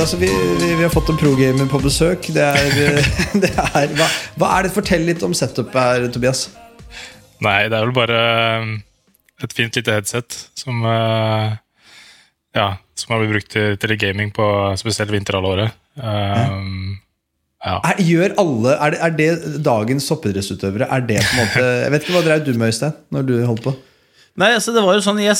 Altså, vi, vi, vi har fått en pro-gamer på besøk. Det er, det er, hva, hva er det? Fortell litt om setupet her, Tobias. Nei, det er vel bare um, et fint lite headset som uh, Ja, som har blitt brukt til, til gaming på spesielt vinterhalvåret. Um, ja. Er, gjør alle, er det, er det dagens toppidrettsutøvere? Er det på en måte Jeg vet ikke hva dreiv du med, Øystein, når du holdt på? Nei, altså Det var jo sånn, jeg,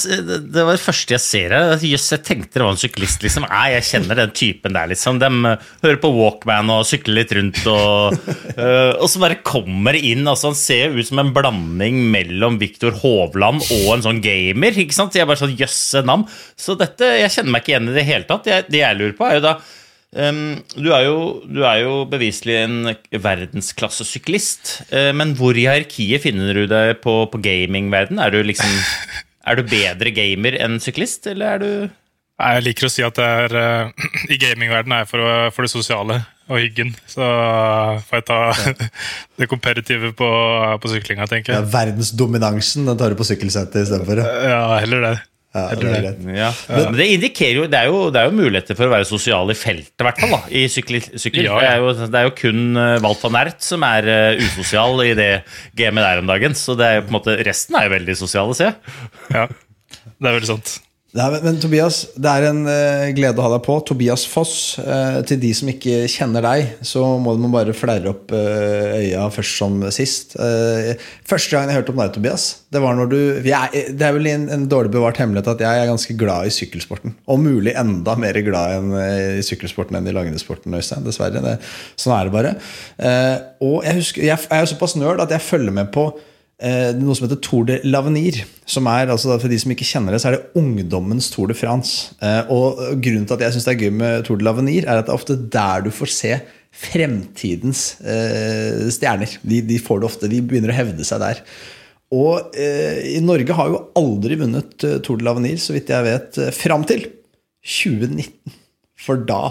det var det første jeg ser her. Jøss, jeg tenkte det var en syklist. liksom. Nei, jeg kjenner den typen der, liksom. De uh, hører på Walkman og sykler litt rundt. Og, uh, og så bare kommer inn. altså Han ser ut som en blanding mellom Viktor Hovland og en sånn gamer. ikke sant? Jeg er bare sånn, Jøsse navn. Så dette, jeg kjenner meg ikke igjen i det hele tatt. Jeg, det jeg lurer på, er jo da du, er jo, du, er jo, beviselig en verdensklassesyklist, uh, men hvor i hierarkiet finner du deg på, på gamingverden? Er du liksom Er du bedre gamer enn syklist, eller er du Jeg liker å si at det er uh, i gamingverdenen er for, for, det sosiale og hyggen. Så får jeg ta ja. det komperative på, på syklinga, tenker jeg. Ja, verdensdominansen den tar du på sykkelsetet istedenfor? Ja, heller det. Ja, det, er ja. Men det indikerer jo det, er jo det er jo muligheter for å være sosial i feltet, i hvert fall. I sykkel. sykkel. Ja, det, er jo, det, er jo, kun uh, Walt van Ert som er uh, usosial i det gamet der om dagen. Så det er jo på en måte, resten er jo veldig sosiale, ser jeg. Ja, det er veldig sant. Nei, men, men, Tobias, det er en uh, glede å ha deg på. Tobias Foss. Uh, til de som ikke kjenner deg, så må du bare flerre opp uh, øya først som sist. første gang jeg hørte om deg, Tobias, det var når du jeg, Det er vel en, en, dårlig bevart hemmelighet at jeg er ganske glad i sykkelsporten. Om mulig enda mer glad enn, i sykkelsporten enn i langrennssporten, Øystein. Dessverre. Det, sånn er det bare. og jeg, husker, jeg, jeg er såpass nerd at jeg følger med på noe som heter Tour de l'Avenir. som er, altså For de som ikke kjenner det, så er det ungdommens Tour de France. Eh, og Grunnen til at jeg syns det er gøy med Tour de l'Avenir, er at det er ofte der du får se fremtidens eh, stjerner. De, de, får det ofte, de begynner å hevde seg der. Og eh, Norge har jo aldri vunnet eh, Tour de l'Avenir, så vidt jeg vet, eh, fram til 2019. For da,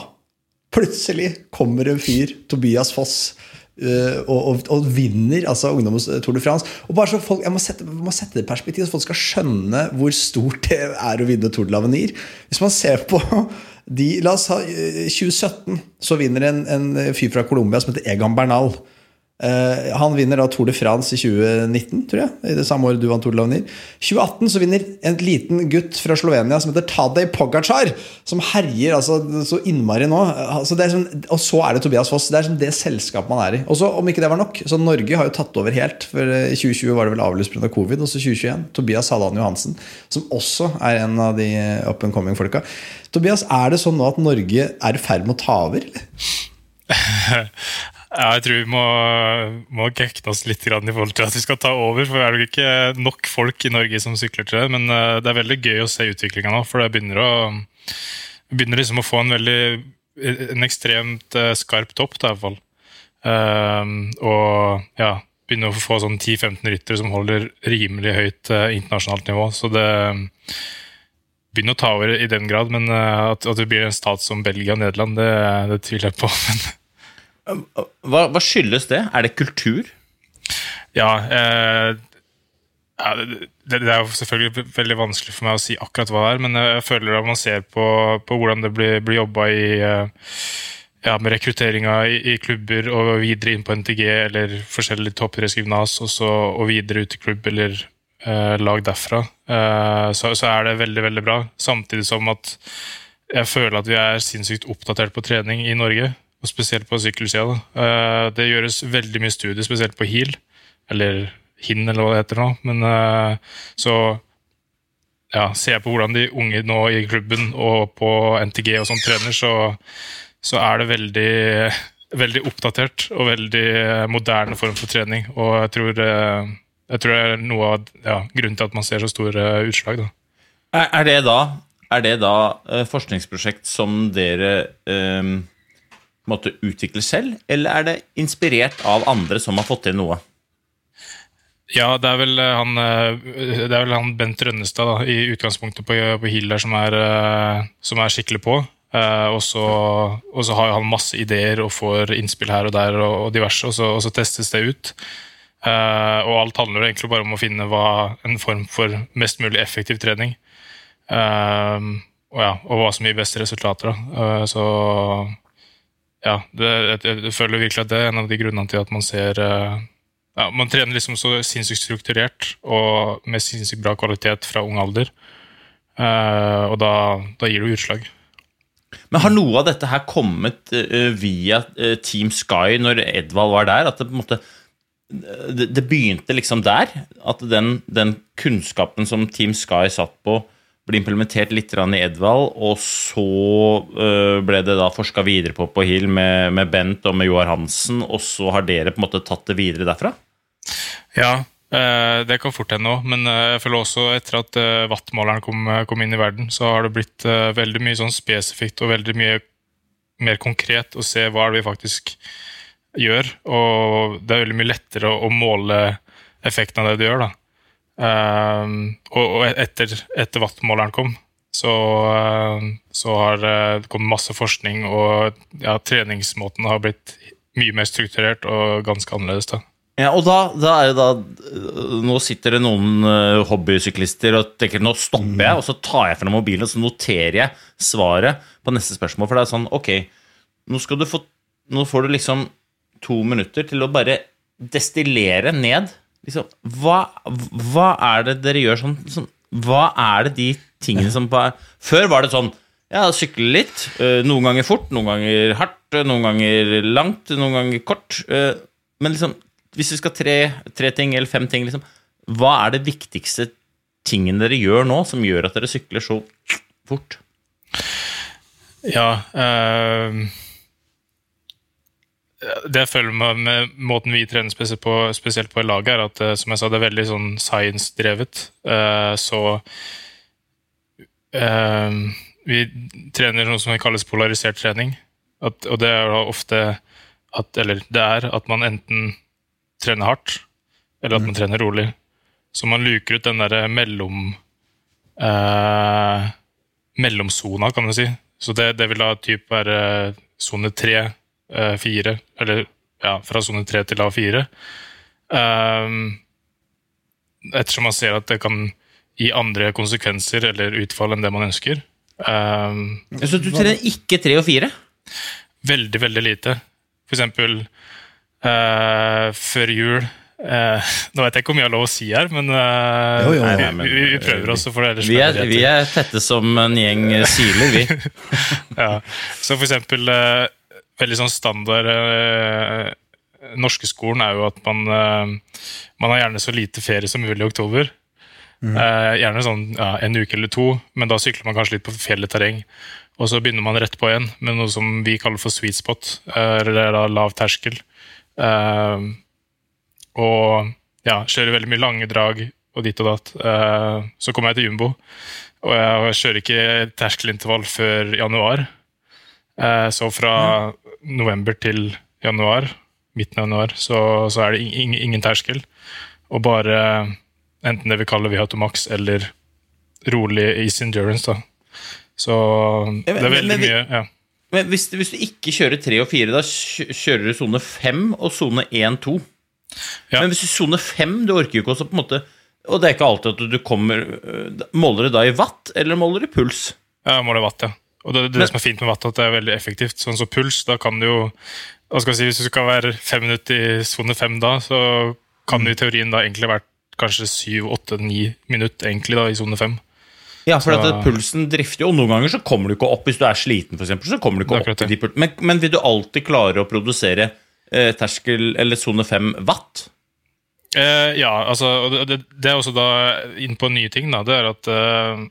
plutselig, kommer en fyr, Tobias Foss, og, og, og, vinner altså ungdommens Tour de France. Og bare så folk, Jeg må sette, må sette det i perspektiv, så folk skal skjønne hvor stort det er å vinne Tour de l'Avenir. Hvis man ser på de, La oss ha 2017, så vinner en, en fyr fra Colombia som heter Egan Bernal. Uh, han vinner da Tour de France i 2019, tror jeg. I det samme året du vant Tour de l'Avenir. 2018 så vinner en liten gutt fra Slovenia som heter Tadej Pogacar. Som herjer altså, så innmari nå. Altså, som, og så er det Tobias Foss. Det er som det selskapet man er i. Og så, om ikke det var nok, så Norge har jo tatt over helt. For i 2020 var det vel avlyst pga. covid. Og så 2021 Tobias Hadan Johansen, som også er en av de up and coming-folka. Tobias, er det sånn nå at Norge er i ferd med å ta over? Ja, jeg tror vi må, må gekne oss litt i forhold til at vi skal ta over. For det er nok ikke nok folk i Norge som sykler til det. Men eh, det er veldig gøy å se utviklinga nå, for det begynner å, begynner liksom å få en veldig en ekstremt eh, skarp topp, i hvert fall. Um, og ja, begynner å få sånn 10-15 ryttere som holder rimelig høyt uh, internasjonalt nivå. Så det begynner å ta over i den grad. Men uh, at, at det blir en stat som Belgia og Nederland, det, det tviler jeg på. men hva, hva, skyldes det? Er det kultur? Ja, eh, det, det er jo selvfølgelig veldig vanskelig for meg å si akkurat hva det er, men jeg føler at man ser på, på hvordan det blir, blir jobba i eh, ja, med rekrutteringa i, i, klubber og videre inn på NTG eller forskjellige toppidrettsgymnas og, og videre ut i klubb eller eh, lag derfra, eh, så, så, er det veldig, veldig bra. Samtidig som at jeg føler at vi er sinnssykt oppdatert på trening i Norge, og spesielt på sykkelsida. Uh, det gjøres veldig mye studier, spesielt på HIL, eller HIN, eller hva det heter nå. Men uh, så ja, ser jeg på hvordan de unge nå i klubben og på NTG og sånn trener, så, så er det veldig veldig oppdatert og veldig moderne form for trening. Og jeg tror, eh, jeg tror det er noe av ja, grunnen til at man ser så store utslag. Da. Er, er det da er det da forskningsprosjekt som dere uh, måtte utvikle selv, eller er det inspirert av andre som har fått til noe? Ja, det er vel han, det er vel han Bent Rønnestad da, i utgangspunktet på, på Hill der som er, som er skikkelig på. Og, så, har han masse ideer og får innspill her og der og, og diverse, og så, og så, testes det ut. Og alt handler egentlig bare om å finne hva, en form for mest mulig effektiv trening. Og, ja, og hva som gir beste resultater. Så ja, det, jeg, jeg, føler virkelig at det er en av de grunnene til at man ser uh, ja, Man trener liksom så sinnssykt strukturert og med sinnssykt bra kvalitet fra ung alder. og da, da, gir det utslag. Men har noe av dette her kommet via Team Sky når Edvald var der? At det på en måte det, det begynte liksom der? At den, den kunnskapen som Team Sky satt på, ble implementert litt i Edvald, og så uh, ble det da forska videre på på Hill med, med, Bent og med Joar Hansen, og så har dere på en måte tatt det videre derfra? Ja, uh, det kan fort hende òg, men uh, jeg føler også etter at wattmåleren kom, kom, inn i verden, så har det blitt veldig mye sånn spesifikt og veldig mye mer konkret å se hva vi faktisk gjør, og det er veldig mye lettere å, å måle effekten av det du gjør. da. Uh, og, etter, etter wattmåleren kom, så, uh, så, har det kommet masse forskning, og ja, treningsmåten har blitt mye mer strukturert og ganske annerledes. da. Ja, og da, da, er jo da Nå sitter det noen uh, hobbysyklister og tenker nå stopper jeg, og så tar jeg fram mobilen og så noterer jeg svaret på neste spørsmål. For det er sånn, ok, nå, skal du få, nå får du liksom to minutter til å bare destillere ned liksom, hva, hva, er det dere gjør sånn, sånn, Hva er det de tingene som bare Før var det sånn ja, sykle litt. Eh, noen ganger fort, noen ganger hardt, noen ganger langt, noen ganger kort. Eh, men liksom, hvis vi skal tre, tre ting eller fem ting, liksom, hva er det viktigste tingen dere gjør nå som gjør at dere sykler så fort? Ja øh det jeg føler med, med, måten vi trener spesielt på, spesielt på laget, er at eh, som jeg sa, det er veldig sånn science-drevet. Uh, så uh, vi trener noe som kalles polarisert trening. At, og det er da ofte at, Eller det er at man enten trener hardt, eller at man mm. trener rolig. Så man luker ut den derre mellom uh, mellomsona, kan du si. Så det, det vil da typ være sone tre Eh, fire, eller ja, fra sone tre til A4. Um, ettersom man ser at det kan gi andre konsekvenser eller utfall enn det man ønsker. Um, Så du trener ikke tre og fire? Veldig, veldig lite. For eksempel uh, før jul uh, Nå vet jeg ikke hvor mye jeg har lov å si her, men, uh, jo, jo, nei, men vi, vi, prøver også. For det vi, er, vi er tette som en gjeng siler, vi. ja. Så for eksempel veldig sånn standard eh, norske skolen er jo at man, eh, man har gjerne så lite ferie som mulig i oktober. Mm. Eh, gjerne sånn ja, en uke eller to, men da sykler man kanskje litt på fjellet terreng. Og så begynner man rett på igjen med noe som vi kaller for sweet spot, eller da lav terskel. Eh, og ja, kjører veldig mye lange drag og dit og datt. Eh, så kommer jeg til jumbo, og jeg kjører ikke terskelintervall før januar. Så fra november til januar, midten av januar, så, så er det ingen, ingen terskel. Og bare enten det vi kaller Vihatomax eller rolig Easy Endurance. da. Så det er veldig men, men, mye ja. Men hvis, hvis, du ikke kjører tre og fire, da kjører du sone fem og sone én, to? Ja. Men hvis du sone fem, du orker jo ikke også på en måte Og det er ikke alltid at du kommer øh, Måler du da i watt, eller måler du puls? Ja, måler watt, ja. Og det, det, det som er fint med vatt, at det er veldig effektivt. Sånn som puls, da kan du jo hva skal jeg si, Hvis du skal være fem minutter i sone fem da, så kan det i teorien da egentlig vært kanskje syv, åtte, ni minutter egentlig da i sone fem. Ja, for Så- at pulsen drifter jo, og noen ganger så kommer du ikke opp hvis du er sliten, for eksempel, så kommer du ikke opp i de pul- men, men vil du alltid klare å produsere eh, terskel eller sone 5 watt? Eh, ja, altså, og det, det, det er også da inn på nye ting. da, Det er at eh,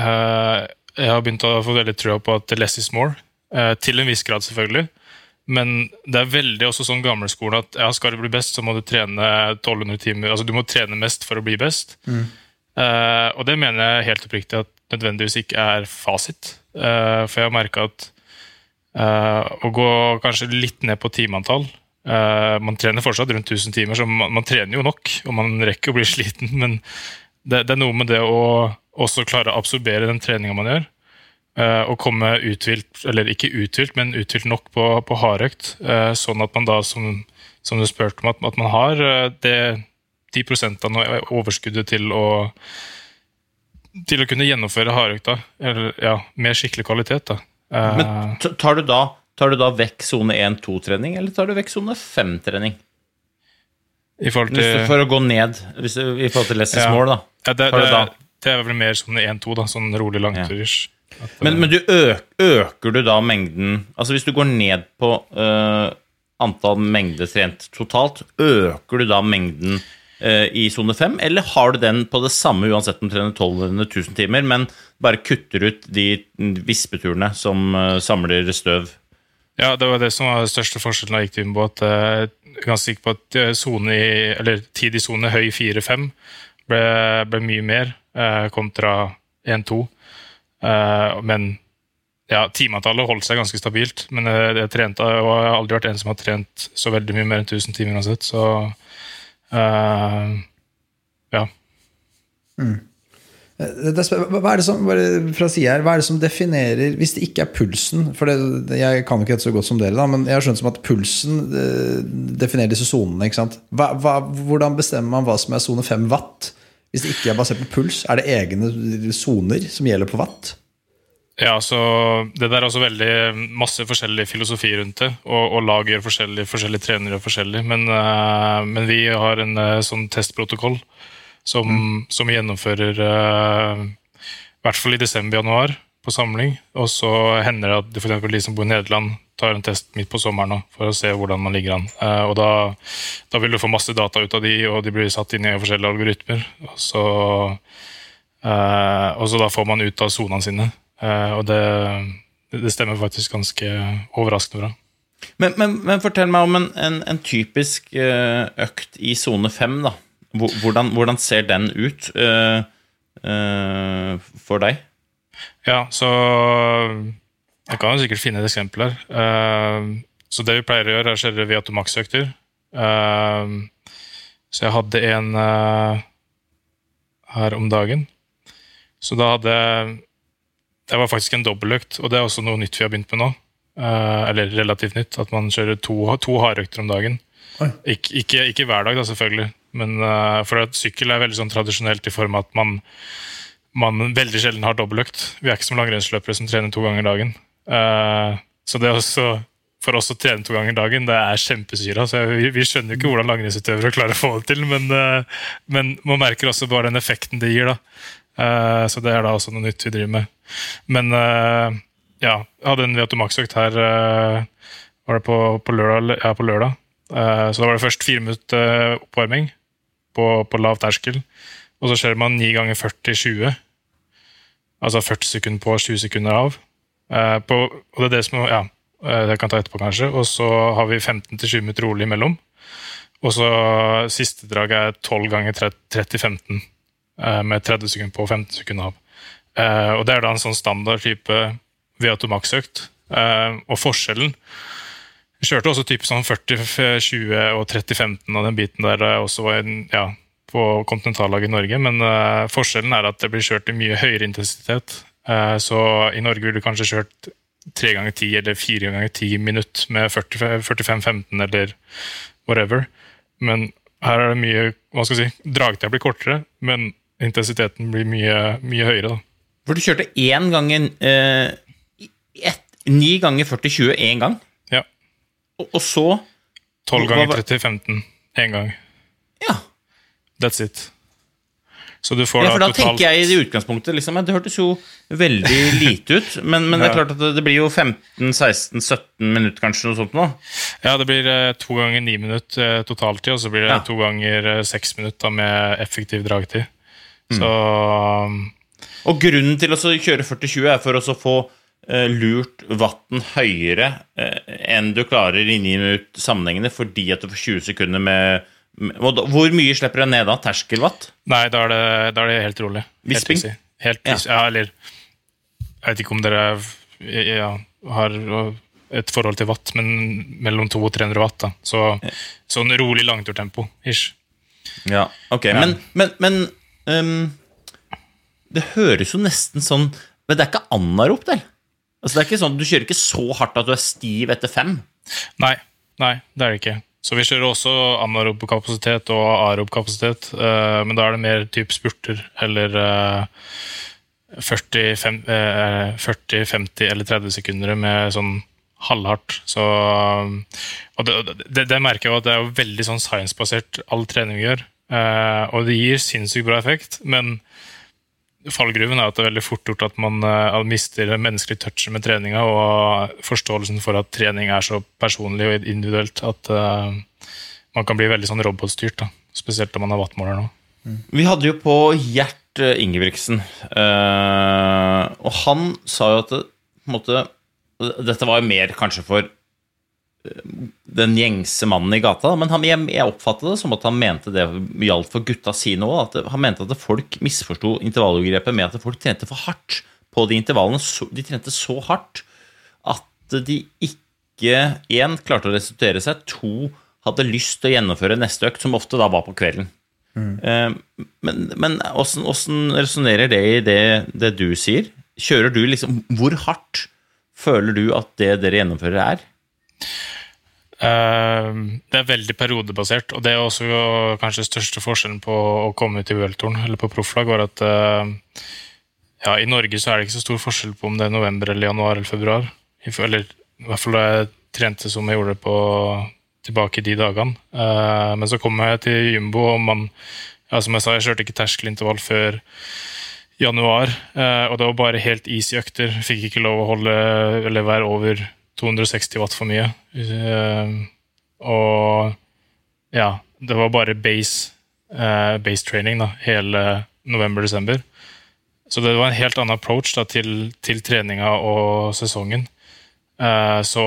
eh, jeg har begynt å få veldig trua på at less is more. eh, til en viss grad, selvfølgelig. Men det er veldig også sånn gamleskolen at ja, skal du bli best, så må du trene 1200 timer. altså Du må trene mest for å bli best. Eh, og det mener jeg helt oppriktig at nødvendigvis ikke er fasit. Eh, for jeg har merka at eh, å gå kanskje litt ned på timeantall eh, Man trener fortsatt rundt 1000 timer, så man, man trener jo nok, og man rekker å bli sliten. Men det, det er noe med det å også klare å absorbere den treninga man gjør. eh, og komme uthvilt, eller ikke uthvilt, men uthvilt nok på, på hardøkt. eh, sånn at man da, som, som du spurte om, at, at man har eh, det de prosentene og overskuddet til å til å kunne gjennomføre hardøkta eller, ja, med skikkelig kvalitet. Da. Men tar du da, tar du da vekk sone 1-2-trening, eller tar du vekk sone 5-trening? I forhold til får å gå ned hvis i forhold til Lessons Ja. mål, da. ja, det, tar du da? Det er vel mer sånn 1-2, da, sånn rolig langturers. At, Men, men du øk, øker du da mengden Altså hvis du går ned på uh, antall mengder trent totalt, øker du da mengden uh, i sone 5, eller har du den på det samme uansett om du trener 1200 000 timer, men bare kutter ut de vispeturene som uh, samler støv? Ja, det var det som var den største forskjellen da jeg gikk til på, At eh, jeg er ganske sikker på at eh, zone i, eller tid i sone høy 4-5 ble, ble mye mer eh, kontra 1-2. Eh, men ja, timeantallet holdt seg ganske stabilt. Men eh, jeg, trente, og jeg har aldri vært en som har trent så veldig mye mer enn 1000 timer uansett. Så eh, ja. Det, hva er det som bare fra her, hva er det som definerer Hvis det ikke er pulsen For det, Jeg kan ikke dette så godt som dere, da men jeg har skjønt som at pulsen eh, definerer disse sonene. hvordan bestemmer man hva som er sone 5 watt? Hvis det ikke er basert på puls, er det egne soner som gjelder på watt? Ja, så Det der er også veldig masse forskjellig filosofi rundt det. Og, og lag gjør forskjellig, forskjellige trenere gjør forskjellig. Men, uh, men vi har en uh, sånn testprotokoll som, som vi gjennomfører uh, i hvert fall i desember-januar på samling. Og så hender det at for de som bor i Nederland, tar en test midt på sommeren nå, for å se hvordan man ligger an. Eh, og da, da vil du få masse data ut av de, og de blir satt inn i forskjellige algoritmer. Og så, eh, og så da får man ut av sonene sine. Eh, og det, det stemmer faktisk ganske overraskende bra. Men, men, men fortell meg om en, en, en typisk økt i sone 5, da. Hvordan, hvordan ser den ut for deg? Ja, så Jeg kan jo sikkert finne eksempel her. Eh, så det vi pleier å gjøre, er å kjøre via automaksøkter. Eh, så jeg hadde en eh, her om dagen. Så da hadde Det var faktisk en dobbeltøkt, og det er også noe nytt vi har begynt med nå. Eller relativt nytt, at man kjører to, to hardøkter om dagen. Ik ikke, ikke hver dag, da, selvfølgelig. Men for at sykkel er veldig sånn tradisjonelt i form av at man man veldig sjelden har dobbeltøkt. Vi er ikke som langrennsløpere som trener to ganger dagen. Eh, så det er også, for oss å trene to ganger dagen, det er kjempesyra. Vi, vi skjønner jo ikke hvordan langrennsutøvere klarer å få det til, men, uh, men man merker også bare den effekten det gir. da. Uh, så det er da også noe nytt vi driver med. Men ja, jeg hadde en Viatomax-økt her var det på, på lørdag. Ja, på lørdag. Så da var det først fire minutter oppvarming på, på lav terskel. Og så kjører man 9 ganger 40-20. Altså 40 sekunder på, 20 sekunder av. Eh, på, og det er det som Ja, eh, det kan ta etterpå, kanskje. Og så har vi 15-20 meter rolig imellom. Og så siste drag er 12 ganger 30-15. Eh, med 30 sekunder på og 15 sekunder av. Og det er da en sånn standard type V8 Max-økt. Eh, og forskjellen vi kjørte også type sånn 40-20 og 30-15 av den biten der også var en, ja, på kontinentallaget i Norge, men forskjellen er at det blir kjørt i mye høyere intensitet. Eh, så i Norge ville du kanskje kjørt tre ganger ti eller fire ganger ti minutt med 45-15 eller whatever. Men her er det mye hva skal jeg si, Dragtida blir kortere, men intensiteten blir mye, mye høyere. da. For du kjørte én gang en, eh, Ni ganger 40-20 én gang, Ja. og, og så 12 ganger 30-15 én gang. Ja. That's it. Så du får ja, for da da totalt tenker jeg i utgangspunktet liksom, Det hørtes jo veldig lite ut, men, men det er klart at det, blir jo 15-16-17 minutter, kanskje, noe sånt nå. Ja, det blir eh, to ganger ni minutter eh, totaltid, og så blir det Ja. to ganger eh, seks minutter med effektiv dragtid. Mm. Så Og grunnen til å kjøre 40-20 er for å få eh, lurt vatten høyere enn du klarer i ni minutter sammenhengene, fordi at du får 20 sekunder med, Hvor mye slipper du ned da? Terskelwatt? Nei, da er det, da er det helt rolig. Visping? Helt, Helt Ja. Ja. eller Jeg vet ikke om dere ja, har et forhold til watt, men mellom 200 og 300 watt. da. Så sånn rolig langturtempo. ish. Ja, ok. Men, men, men um, det høres jo nesten sånn Men det er ikke anarop, del? Altså, det er ikke sånn, Du kjører ikke så hardt at du er stiv etter fem? Nei, nei, det er det ikke. Så vi kjører også anarob kapasitet og arob kapasitet, uh, men da er det mer type spurter eller uh, 40, fem- uh, 40, 50 eller 30 sekunder med sånn halvhardt. Så, og det, det, det merker jeg jo at det er veldig sånn science-basert all trening vi gjør. Eh, og det gir sinnssykt bra effekt, men fallgruven er at det er veldig fort gjort at man eh, mister den menneskelige touchen med treninga, og forståelsen for at trening er så personlig og individuelt at eh, man kan bli veldig sånn robotstyrt. da. Spesielt om man har wattmåler nå. Vi hadde jo på Gjert eh, Ingebrigtsen, og han sa jo at det, på en måte, Dette var jo mer kanskje for den gjengse mannen i gata, men han, jeg, jeg oppfattet det som at han mente det gjaldt for gutta sine òg. Han mente at folk misforsto intervallgrepet med at folk trente for hardt på de intervallene. Så, de trente så hardt at de ikke én klarte å restituere seg, to hadde lyst til å gjennomføre neste økt, som ofte da var på kvelden. Mm. Men, men åssen, åssen resonnerer det i det, det du sier? Kjører du liksom Hvor hardt føler du at det dere gjennomfører, er? Eh, det er veldig periodebasert, og det er også kanskje kanskje største forskjellen på å komme ut i worldtouren eller på profflag, var at eh, ja, i Norge så er det ikke så stor forskjell på om det er november eller januar eller februar. Eller i hvert fall da jeg trente som jeg gjorde på, tilbake i de dagene. Eh, men så kom jeg til Jumbo, og man ja, som jeg sa, jeg kjørte ikke terskelintervall før januar, og det var bare helt easy økter. Fikk ikke lov å holde eller være over 260 watt for mye. Eh, og ja, det var bare base, eh, base training da, hele november-desember. Så det var en helt annen approach da, til, til treninga og sesongen. Eh, så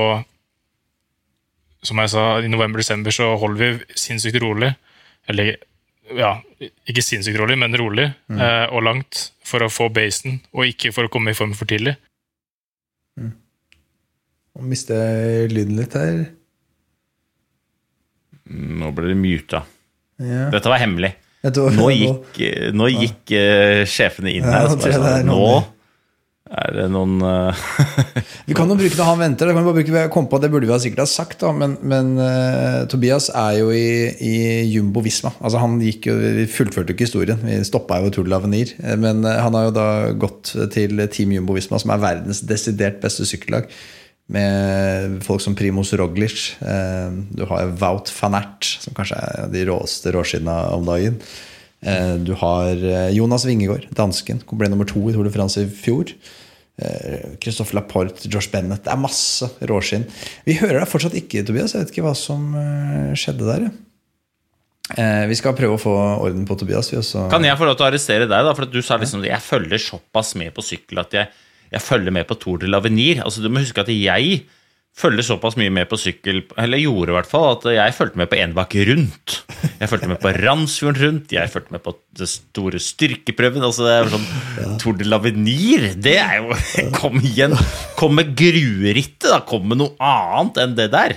som jeg sa, i november-desember så holder vi sinnssykt rolig. Eller ja, ikke sinnssykt rolig, men rolig mm. og langt for å få basen, og ikke for å komme i form for tidlig. Nå mister jeg lyden litt her. Nå ble det muta. Ja. Dette var hemmelig. Nå gikk, eh, nå gikk ja. sjefene inn her. Ja, sånn, Nå er det noen eh, Vi kan jo bruke det han venter. Det kan vi bare bruke, jeg kom på, det burde vi sikkert ha sagt, da, men, men uh, Tobias er jo i, i Jumbo Visma. Altså, han gikk jo, vi fullførte jo ikke historien. Vi stoppa jo Tour de l'Avenir. Eh, Men eh, han har jo da gått til Team Jumbo Visma, som er verdens desidert beste sykkellag. Med folk som Primoz Roglic. Eh, Du har Wout van Aert, som kanskje er de råeste råskinna om dagen. Eh, Du har eh, Jonas Wingegård, dansken. Ble nummer to i Tour de France i fjor. Christophe Laporte, Josh Bennett. Det er masse råskinn. Vi hører deg fortsatt ikke, Tobias. Jeg vet ikke hva som skjedde der. Vi skal prøve å få orden på Tobias. Kan jeg få lov til å arrestere deg, da? For at du sa liksom jeg følger såpass med på sykkel at jeg, jeg følger med på Tour de l'Avenir. Altså, du må huske at jeg følger såpass mye med på sykkel, eller gjorde i hvert fall, at jeg fulgte med på Enebakk rundt. Jeg fulgte med på Randsfjorden rundt, jeg fulgte med på det store styrkeprøven. altså det er sånn, Tour de l'Avenir, det er jo Kom igjen! Kom med gruerittet, da! Kom med noe annet enn det der.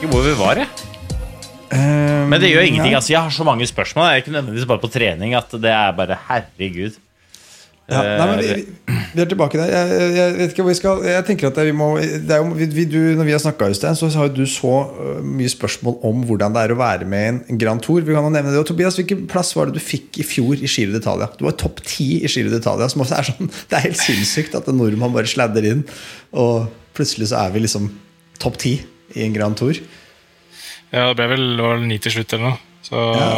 Ikke hvor vi var, jeg. Men det gjør ingenting. altså Jeg har så mange spørsmål. Jeg er ikke nødvendigvis bare på trening at det er bare herregud. Ja, nei, men vi, vi er tilbake der. Jeg, jeg, vet ikke hvor vi skal Jeg tenker at vi må det er jo, vi, du, Når vi har snakka i sted, så har jo du så øh, mye spørsmål om hvordan det er å være med i en Grand Tour. Vi kan nevne det. Og Tobias, hvilken plass var det du fikk i fjor i Giro d'Italia? Du var topp ti i Giro d'Italia. Som også er sånn Det er helt sinnssykt at en nordmann bare sladder inn, og plutselig så er vi liksom topp ti i en Grand Tour. Ja, det ble vel ni til slutt eller noe. Så Ja,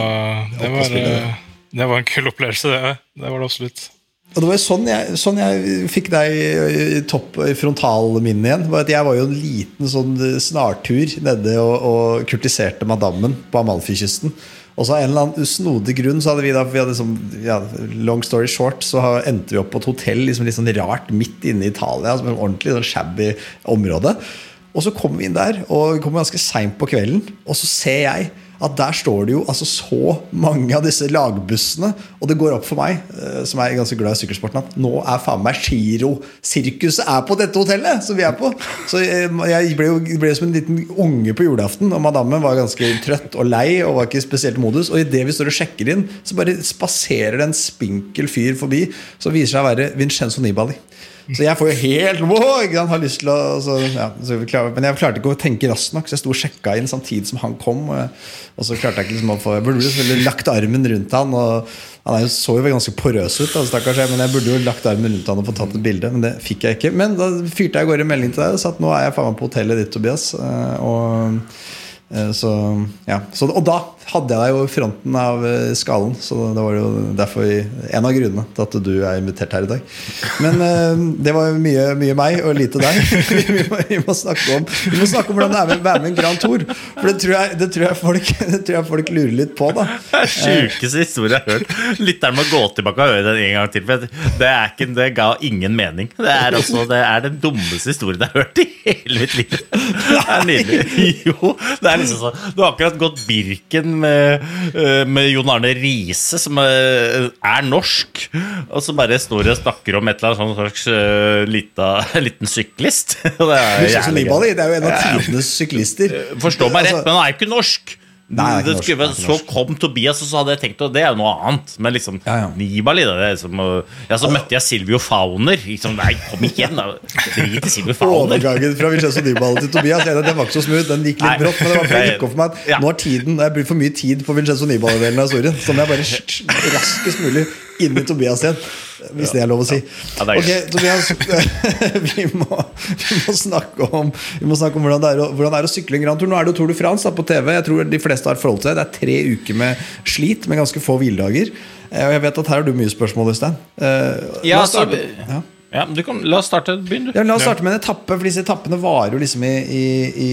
det, var, eh, det var en kul opplevelse, det. Det var det absolutt. Og det var jo sånn jeg, sånn jeg fikk deg i topp i frontalminnet igjen. Var at jeg var jo en liten sånn snartur nede og, og kurtiserte madammen på Amalfi-kysten. Og så av en eller annen snodig grunn så hadde vi da vi hadde liksom, ja, Long story short, så endte vi opp på et hotell liksom litt sånn rart midt inne i Italia. Som en ordentlig sånn shabby område. Og så kommer vi inn der, og vi kommer ganske seint på kvelden. Og så ser jeg at der står det jo altså så mange av disse lagbussene. Og det går opp for meg, eh, som er ganske glad i sykkelsporten, at nå er faen meg Giro-sirkuset er på dette hotellet som vi er på. Så jeg, jeg ble jo ble som en liten unge på julaften, og madammen var ganske trøtt og lei og var ikke spesielt modus. Og idet vi står og sjekker inn, så bare spaserer det en spinkel fyr forbi som viser seg å være Vincenzo Nibali. Så jeg får jo helt wow, har lyst til å så, ja, så vi klar, Men jeg klarte ikke å tenke raskt nok, så jeg sto og sjekka inn samtidig som han kom. Og, så klarte jeg ikke liksom å få Jeg burde selvfølgelig lagt armen rundt han. Og Han så jo ganske porøs ut, da, jeg, men jeg burde jo lagt armen rundt han og fått tatt et bilde. Men det fikk jeg ikke. Men da fyrte jeg av gårde en melding til deg og sa at nå er jeg faen meg på hotellet ditt, Tobias. eh, Og Eh, Så, ja. så, og da hadde jeg deg jo i fronten av eh, skalaen. Så det var jo derfor vi, en av grunnene til at du er invitert her i dag. Men eh, det var mye, mye meg og lite deg. vi, må, vi, må snakke om, vi må snakke om hvordan det er med være med en Grand Tour. For det tror jeg, det tror folk, det tror jeg folk lurer litt på. da Det er sjukeste historie jeg har hørt. Lytteren må gå tilbake og høre den en gang til. For det, er ikke, det ga ingen mening. Det er, også, det er den dummeste historien jeg har hørt i hele mitt liv. Det er nydelig. Jo, det er liksom sånn Du har akkurat gått Birken med, eh, med Jon Arne Riise, som eh, er norsk, og så bare står og snakker om et eller annet sånn slags eh, lita, liten syklist. Det er det er jo en av tidenes syklister. Forstå meg rett, Altså, men han er jo ikke norsk. Nei, det norsk, er så kom Tobias, og så hadde jeg tenkt at det er jo noe annet. Men liksom Ja, ja. Nibali det er liksom, Ja, så møtte jeg Silvio Fauner. Liksom, nei, kom igjen, da. Drit i Silvio Fauner. Overgangen fra Vincenzo Nibali til Tobias jeg, Den var ikke så smooth, den gikk litt Nei. brått. Men det var for det gikk opp for meg at Ja. nå er tiden Det er brukt for mye tid på Vincenzo Nibali-delen av historien. Så må jeg bare sk- sk- raskest mulig inn i Tobias igjen. Hvis det er lov å si. Ok, Tobias, vi må, vi må snakke om Vi må snakke om hvordan det er å, hvordan det er å sykle en Grand Tour. Nå er det jo Tour de France da, på TV. Jeg tror de fleste har forhold til det. Det er tre uker med slit, med ganske få hviledager. Eh, Og jeg vet at her har du mye spørsmål, Øystein. Eh, Ja, ja. Ja, du kan, La oss starte. Begynn, du. Ja, la oss starte med en etappe, for disse etappene varer jo liksom i, i, i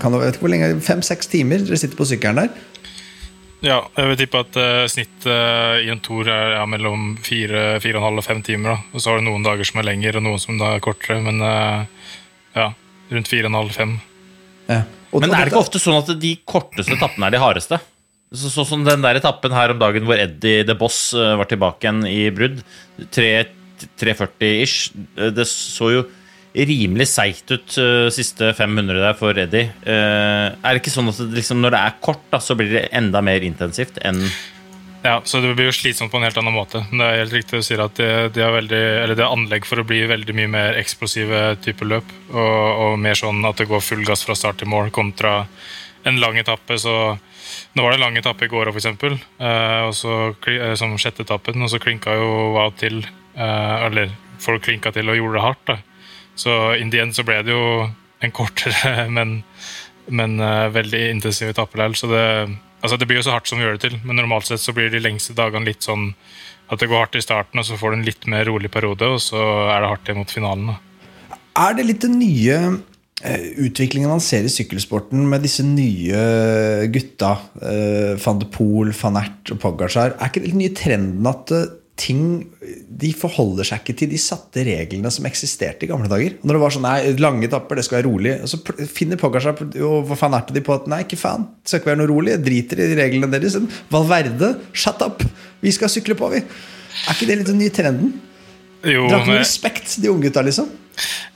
kan, Jeg vet ikke hvor lenge Fem-seks timer dere sitter på sykkelen der. Ja, jeg vil tippe at uh, snittet i en tour er ja, mellom fire, fire og en halv og fem timer. Da. Og så har du noen dager som er lengre, og noen som da er kortere. Men uh, ja, rundt fire og en halv, fem. Ja. Og- Men og er det ikke ofte sånn at de korteste etappene er de hardeste? Sånn som den der etappen her om dagen hvor Eddie The Boss eh, var tilbake igjen i brudd. 3.40-ish. Det så jo rimelig seigt ut uh, siste 500 der for Eddie. Uh, er det ikke sånn at det, liksom, når det er kort, da, så blir det enda mer intensivt enn Ja, så det blir jo slitsomt på en helt annen måte. Det er helt riktig å si at det, de har de er anlegg for å bli veldig mye mer eksplosive typer løp. Og, og, mer sånn at det går full gass fra start til mål, kontra en lang etappe. så nå var det en lang etappe i går òg, f.eks. eh, så, som sjette etappen, og så klinka jo Wow til. Eh, eller folk klinka til og gjorde det hardt. da så in the end så ble det jo en kortere, men, men uh, veldig intensiv etappe likevel. Så det, altså det blir jo så hardt som vi gjør det til, men normalt sett så blir de lengste dagene litt sånn at det går hardt i starten, og så får du en litt mer rolig periode, og så er det hardt igjen mot finalen. Da. Er det litt den nye eh, utviklingen man ser i sykkelsporten med disse nye gutta, eh, van de Poel, van Ert og Pogacar, er ikke den nye trenden at ting De forholder seg ikke til de satte reglene som eksisterte i gamle dager. Når det var sånn, nei, lange etapper, det skal være rolig. Og så finner Pogacar og hva faen er de på at nei, ikke faen, det skal ikke være noe rolig. Jeg driter i reglene deres. Valverde, shut up! Vi skal sykle på, vi. Er ikke det litt den nye trenden? Jo, Dere har ikke noe respekt, de unge gutta, liksom?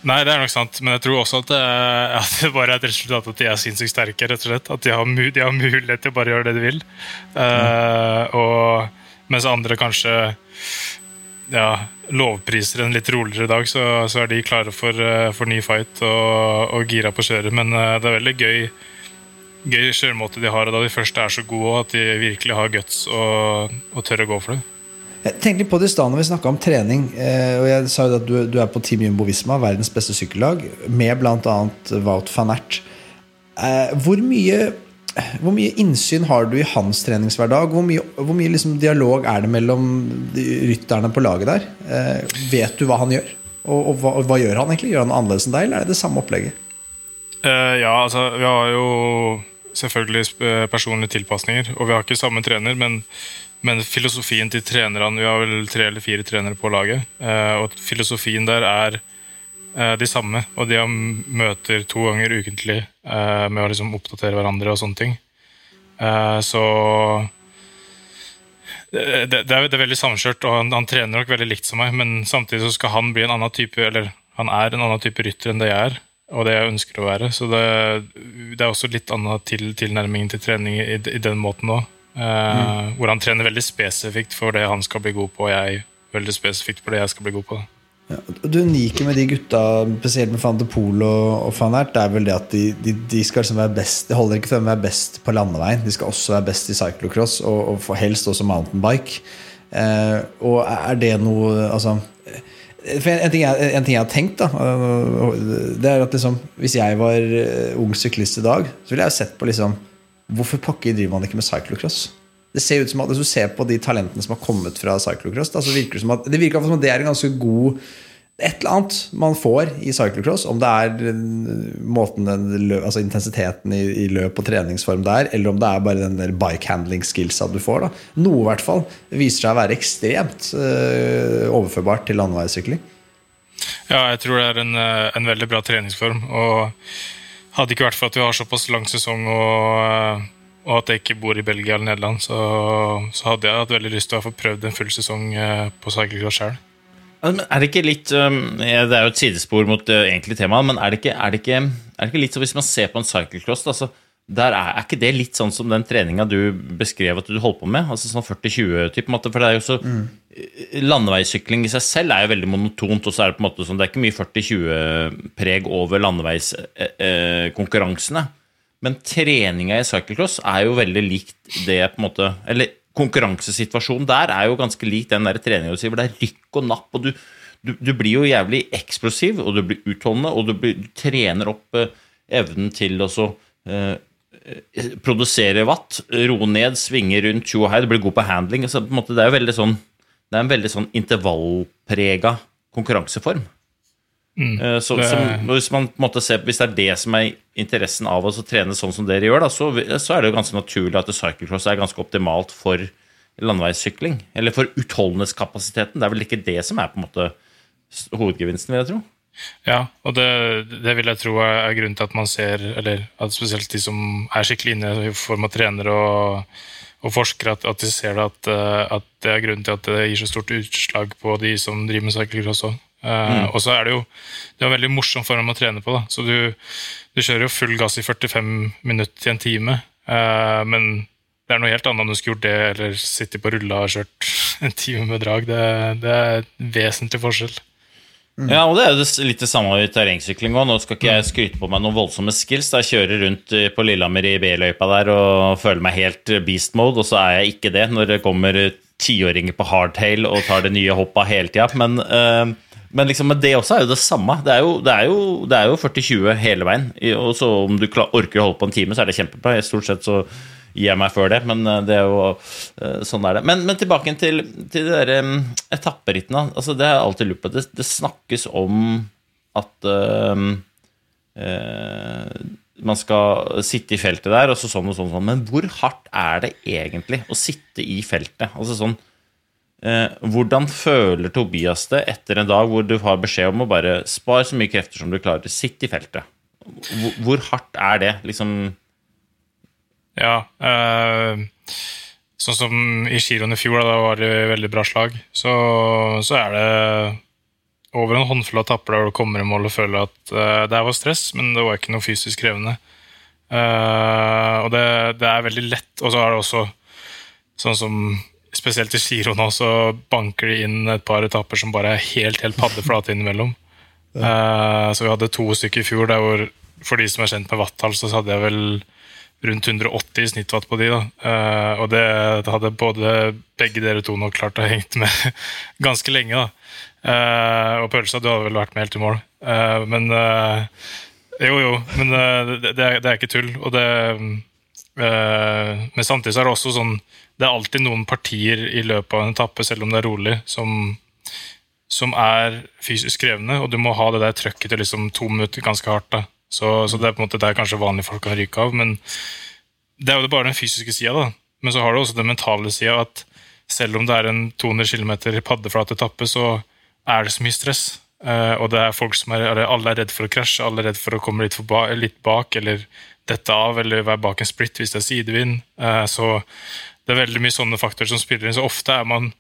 Nei, det er nok sant, men jeg tror også at det, at det bare er et resultat at de er sinnssykt sterke. rett og slett At de har, de har mulighet til å bare gjøre det de vil. Mm. Uh, og mens andre kanskje ja, lovpriser en litt roligere dag, så, så er de klare for, eh, for ny fight og, og, gira på kjøret. Men uh, det er veldig gøy, gøy kjøremåte de har, og da de først er så gode, at de virkelig har guts og, og tør å gå for det. Jeg tenkte på det i stad når vi snakka om trening. Eh, og Jeg sa jo at du, du er på Team Jumbo Visma, verdens beste sykkellag, med bl.a. Wout van Ert. Eh, hvor mye hvor mye innsyn har du i hans treningshverdag? Hvor mye, hvor mye liksom dialog er det mellom rytterne på laget der? Eh, vet du hva han gjør? Og, og, hva, hva, gjør han egentlig? Gjør han annerledes enn deg, eller er det det samme opplegget? Uh, ja, altså vi har jo selvfølgelig personlige tilpasninger, og vi har ikke samme trener, men, men filosofien til trenerne Vi har vel tre eller fire trenere på laget, uh, og filosofien der er de samme. Og de møter to ganger ukentlig med å liksom oppdatere hverandre og sånne ting. så det, det, er, det, er, veldig samkjørt, og han, han, trener nok veldig likt som meg, men samtidig så skal han bli en annen type eller han er en annen type rytter enn det jeg er, og det jeg ønsker å være. Så det, det er også litt annen til, tilnærming til trening i, i den måten òg. Mm. Hvor han trener veldig spesifikt for det han skal bli god på, og jeg veldig spesifikt for det jeg skal bli god på. Ja, det unike med de gutta, spesielt med van de Poel og, og van Ert, det er vel det at de, de, de skal liksom være best De holder ikke for å være best på landeveien, de skal også være best i cyclocross, og, og helst også mountainbike. Eh, og er det noe Altså en ting, jeg, en, ting jeg, har tenkt, da, det er at liksom, hvis jeg var eh, ung syklist i dag, så ville jeg sett på liksom Hvorfor pokker driver man ikke med cyclocross? Det ser ut som at Hvis du ser på de talentene som har kommet fra cyclocross, da, så virker det som at det virker som at det er en ganske god et eller annet man får i cyclocross, om det er måten altså intensiteten i, i, løp og treningsform der, eller om det er bare den der bike-handling skillsa du får. Da. Noe i hvert fall viser seg å være ekstremt øh, overførbart til landeveissykling. Ja, jeg tror det er en, eh, en, veldig bra treningsform. Og hadde ikke vært for at vi har såpass lang sesong og, eh, og at jeg ikke bor i Belgia eller Nederland, så, så hadde jeg hatt veldig lyst til å få prøvd en full sesong på cyclocross sjøl. Er det ikke litt um, Det er jo et sidespor mot det egentlig temaet, men er det, ikke, er, det ikke, er det ikke, litt så hvis man ser på en cyclecross altså, der er, er, ikke det litt sånn som den treninga du beskrev at du holdt på med? Altså sånn 40-20-type måte? For det er jo så mm. Landeveissykling i seg selv er jo veldig monotont, og så er det på en måte sånn Det er ikke mye 40-20-preg over landeveiskonkurransene. Eh, men treninga i cyclecross er jo veldig likt det på en måte Eller konkurransesituasjonen der er jo ganske lik den der treninga du sier, hvor det er rykk og napp. og du, du, du, blir jo jævlig eksplosiv, og du blir utholdende, og du, blir, du trener opp eh, evnen til å eh, produsere watt, roe ned, svinge rundt tjo og hei, du blir god på handling. Så på måte, det er jo veldig sånn, det er en veldig sånn intervallprega konkurranseform. Mm, eh, så, som, hvis, man måte, ser, hvis det er det som er interessen av oss å trene sånn som dere gjør, da, så, så, er det jo ganske naturlig at cyclecross er ganske optimalt for landeveissykling. Eller for utholdenhetskapasiteten. Det er vel ikke det som er på en måte hovedgevinsten, vil jeg tro. Ja, og det, det, vil jeg tro er grunnen til at man ser, eller at spesielt de som er skikkelig inne i form av trenere og, og forskere at, at de ser det at, eh, at, det er grunnen til at det gir så stort utslag på de som driver med cyclecross òg. Uh, Og så er det jo det er en veldig morsom form å trene på. da, så du, du kjører jo full gass i 45 minutter til en time, uh, men det er noe helt annet om du skulle gjort det eller sittet på rulla og kjørt en time med drag. Det, det er vesentlig forskjell. Ja, og det er jo litt det samme i terrengsykling òg. Nå skal ikke jeg skryte på meg noen voldsomme skills. Da jeg kjører rundt eh, på Lillehammer i B-løypa der og føler meg helt eh, beast mode, og så er jeg ikke det når det kommer eh, tiåringer på hardtail og tar det nye hoppa hele tida. Men, eh, men liksom, det også er jo det samme. Det er jo, jo, jo 40-20 hele veien. Og så om du orker å holde på en time, så er det kjempebra. Stort sett så gir jeg meg før det, men eh, det er jo eh, sånn er det. Men, men tilbake til, til de der um, etapperittene. Altså, det jeg alltid lurt på. Det, det snakkes om at øh, øh, man skal sitte i feltet der, og så sånn og sånn, sånn. Men hvor hardt er det egentlig å sitte i feltet? Altså sånn Hvordan føler Tobias det etter en dag hvor du har beskjed om å bare spare så mye krefter som du klarer, sitt i feltet? Hvor, hvor hardt er det? Liksom Ja. eh, sånn som i giroen i fjor, da, var det veldig bra slag, så, så er det over en håndfull av tapper der du kommer i mål og føler at eh, det her var stress, men det var ikke noe fysisk krevende. Eh, og det, det er veldig lett, og så er det også sånn som Spesielt i Giro nå, så banker de inn et par etapper som bare er helt helt paddeflate innimellom. Eh, så vi hadde to stykker i fjor der hvor for de som er kjent med wattall, så hadde jeg vel rundt 180 i snittwatt på de. da. Uh, og det, det hadde både begge dere to nok klart å ha hengt med ganske lenge. da. Uh, og pølsa, du hadde vel vært med helt i mål. Men Jo, jo, men det, det, er, det er ikke tull. Og det Men samtidig er det også sånn Det er alltid noen partier i løpet av en etappe, selv om det er rolig, som som er fysisk krevende, og du må ha det der trøkket til liksom to minutter ganske hardt. da. Så, så det er på en måte der kanskje vanlige folk kan ryke av. Men det er jo bare den fysiske sida, da. Men så har du også den mentale sida at selv om det er en 200 km paddeflat etappe, så er det så mye stress. Eh, og det er folk som er, alle er redd for å krasje, alle er redd for å komme litt, ba, litt bak, eller dette av, eller være bak en split hvis det er sidevind. Eh, så det er veldig mye sånne faktorer som spiller inn. Så ofte er man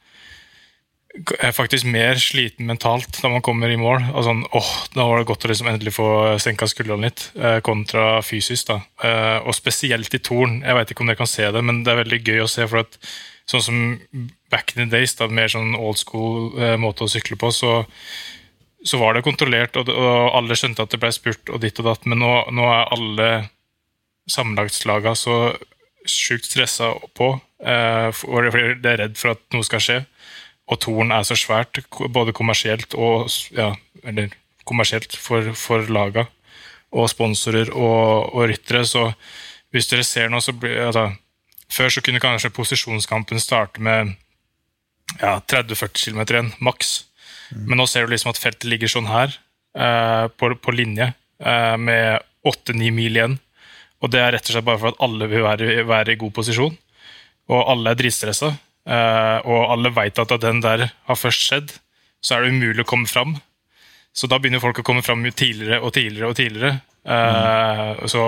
faktisk mer sliten mentalt når man kommer i mål. Og sånn, åh, Da var det godt å liksom endelig få senka skuldrene litt, eh, kontra fysisk. da. Eh, og spesielt i Torn. Jeg vet ikke om dere kan se det, men det er veldig gøy å se. for at Sånn som back in the days, da, mer sånn old school måte å sykle på, så, så var det kontrollert, og alle skjønte at det ble spurt og ditt og datt, men nå, nå er alle sammenlagtslaga så sjukt stressa på, eh, for de er redd for at noe skal skje. Og Torn er så svært, både kommersielt og ja, eller kommersielt for, for laga, og sponsorer og, og ryttere. Så hvis dere ser nå, så blir altså, Før så kunne kanskje posisjonskampen starte med ja, 30-40 km igjen, maks. Men nå ser du liksom at feltet ligger sånn her, eh, på, på linje, eh, med 8-9 mil igjen. Og det er rett og slett bare for at alle vil være, være i god posisjon. Og alle er dritstressa. eh, og alle veit at da den der har først skjedd, så er det umulig å komme fram. Så da begynner folk å komme fram tidligere og tidligere og tidligere. Mm. Så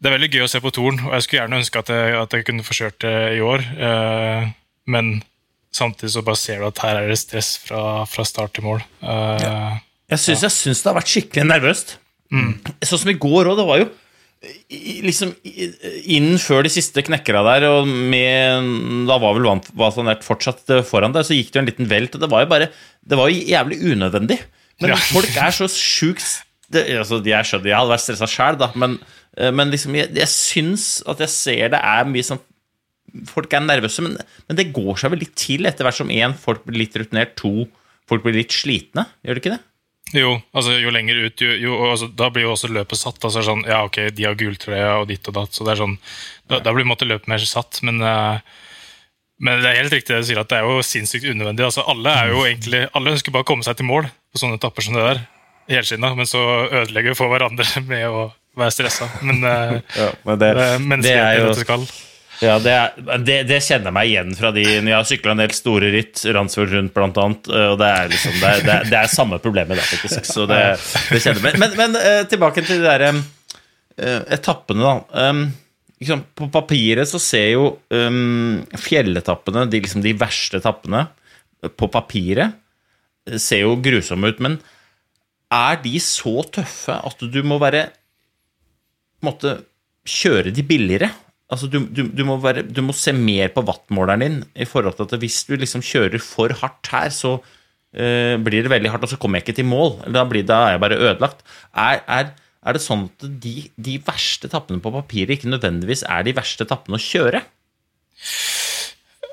det er veldig gøy å se på Torn, og jeg skulle gjerne ønske at jeg, at jeg kunne forsøkt det i år. eh, men samtidig så bare ser du at her er det stress fra, fra start til mål. Jeg syns, ja. det har vært skikkelig nervøst. Sånn som i går òg. Det var jo liksom inn før de siste knekkera der, og med Da var vel Vasanert fortsatt foran der, så gikk det jo en liten velt, og det var jo bare Det var jo jævlig unødvendig. Men Ja. folk er så sjukt det, altså, Jeg skjønner, jeg hadde vært stressa sjæl, da, men, eh, men liksom, jeg, jeg syns at jeg ser det er mye sånn Folk er nervøse, men, men det går seg vel litt til etter hvert som én, folk blir litt rutinert, to, folk blir litt slitne. Gjør det ikke det? Jo, altså jo lenger ut, jo, jo altså, da blir jo også løpet satt. Altså sånn, ja ok, De har gultrøya og ditt og datt, så det er sånn, da, da blir måte løpet mer satt. Men, eh, men det er helt riktig det du sier, at det er jo sinnssykt unødvendig. altså Alle er jo egentlig, alle ønsker bare å komme seg til mål på sånne etapper som det der. Helskinna, men så ødelegger vi for hverandre med å være stressa. Men eh, Ja, men det, det er menneskelighet det skal. Ja, det, er, det, det kjenner meg igjen fra de når jeg har sykla en del store ritt, Randsfjord rundt blant annet, og det er liksom det er, det er, er samme problemet der, faktisk. Så det, kjenner jeg. Men, men, tilbake til de der etappene, da. Liksom, På papiret så ser jo um, fjelletappene, de, liksom de verste etappene, på papiret ser jo grusomme ut, men er de så tøffe at du må være på en måte kjøre de billigere? Altså, du, du, du, må være, du, må se mer på wattmåleren din i forhold til at hvis du liksom kjører for hardt her, så uh, blir det veldig hardt, og så kommer jeg ikke til mål. Da, blir, da er jeg bare ødelagt. Er, er, er det sånn at de, de verste tappene på papiret ikke nødvendigvis er de verste tappene å kjøre?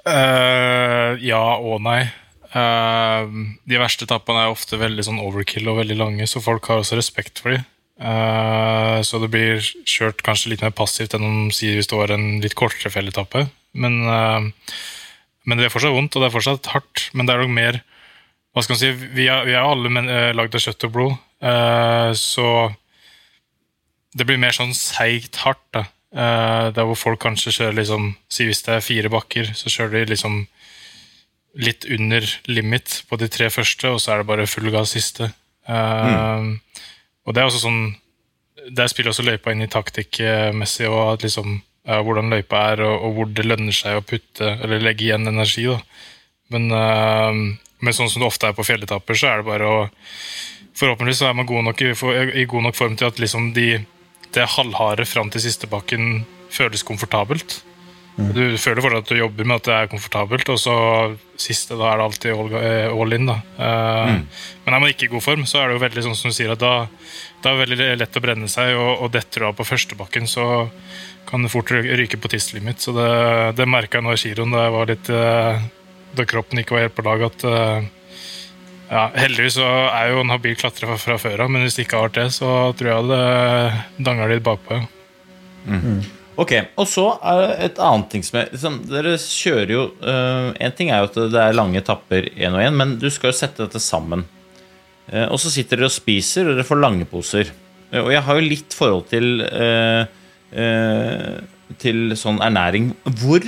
Uh, ja og nei. Uh, de verste etappene er ofte veldig sånn overkill og veldig lange, så folk har også respekt for dem. Uh, så det blir kjørt kanskje litt mer passivt enn om sier hvis det var en litt kortere felletappe. Men, uh, men det er fortsatt vondt, og det er fortsatt hardt. Men det er nok mer hva skal man si, Vi er, vi er alle men, lagd av kjøtt og blod, så det blir mer sånn seigt hardt. da. der hvor folk kanskje kjører liksom Si hvis det er fire bakker, så kjører de liksom litt under limit på de tre første, og så er det bare full gass siste. Uh, mm. Og det er også sånn Der spiller også løypa inn i taktikkmessig, og at liksom, ja, hvordan løypa er, og, og, hvor det lønner seg å putte eller legge igjen energi. da. Men, uh, men sånn som det ofte er på fjelletapper, så er det bare å Forhåpentligvis så er man god nok i, i god nok form til at liksom de, det halvharde fram til siste bakken føles komfortabelt. Du føler fortsatt at du jobber med at det er komfortabelt, og så siste, da er det alltid all, eh, all in. da. Uh, mm. Men er man ikke i god form, så er det jo veldig sånn som du sier, at da, da er det veldig lett å brenne seg, og, og detter du av på førstebakken, så kan det fort ryke på tidslimit. Så det, det merka jeg nå i kiroen da jeg var litt uh, Da kroppen ikke var helt på lag, at uh, ja, Heldigvis så er jeg jo en habil klatrer fra, fra før av, men hvis det ikke har vært det, så tror jeg det danger litt bakpå. Ja. Mm. Ok, Og så er det et annet ting som er liksom, Dere kjører jo uh, En ting er jo at det er lange etapper én og én, men du skal jo sette dette sammen. Uh, og så sitter dere og spiser, og dere får lange poser. Uh, og jeg har jo litt forhold til Til sånn ernæring. Hvor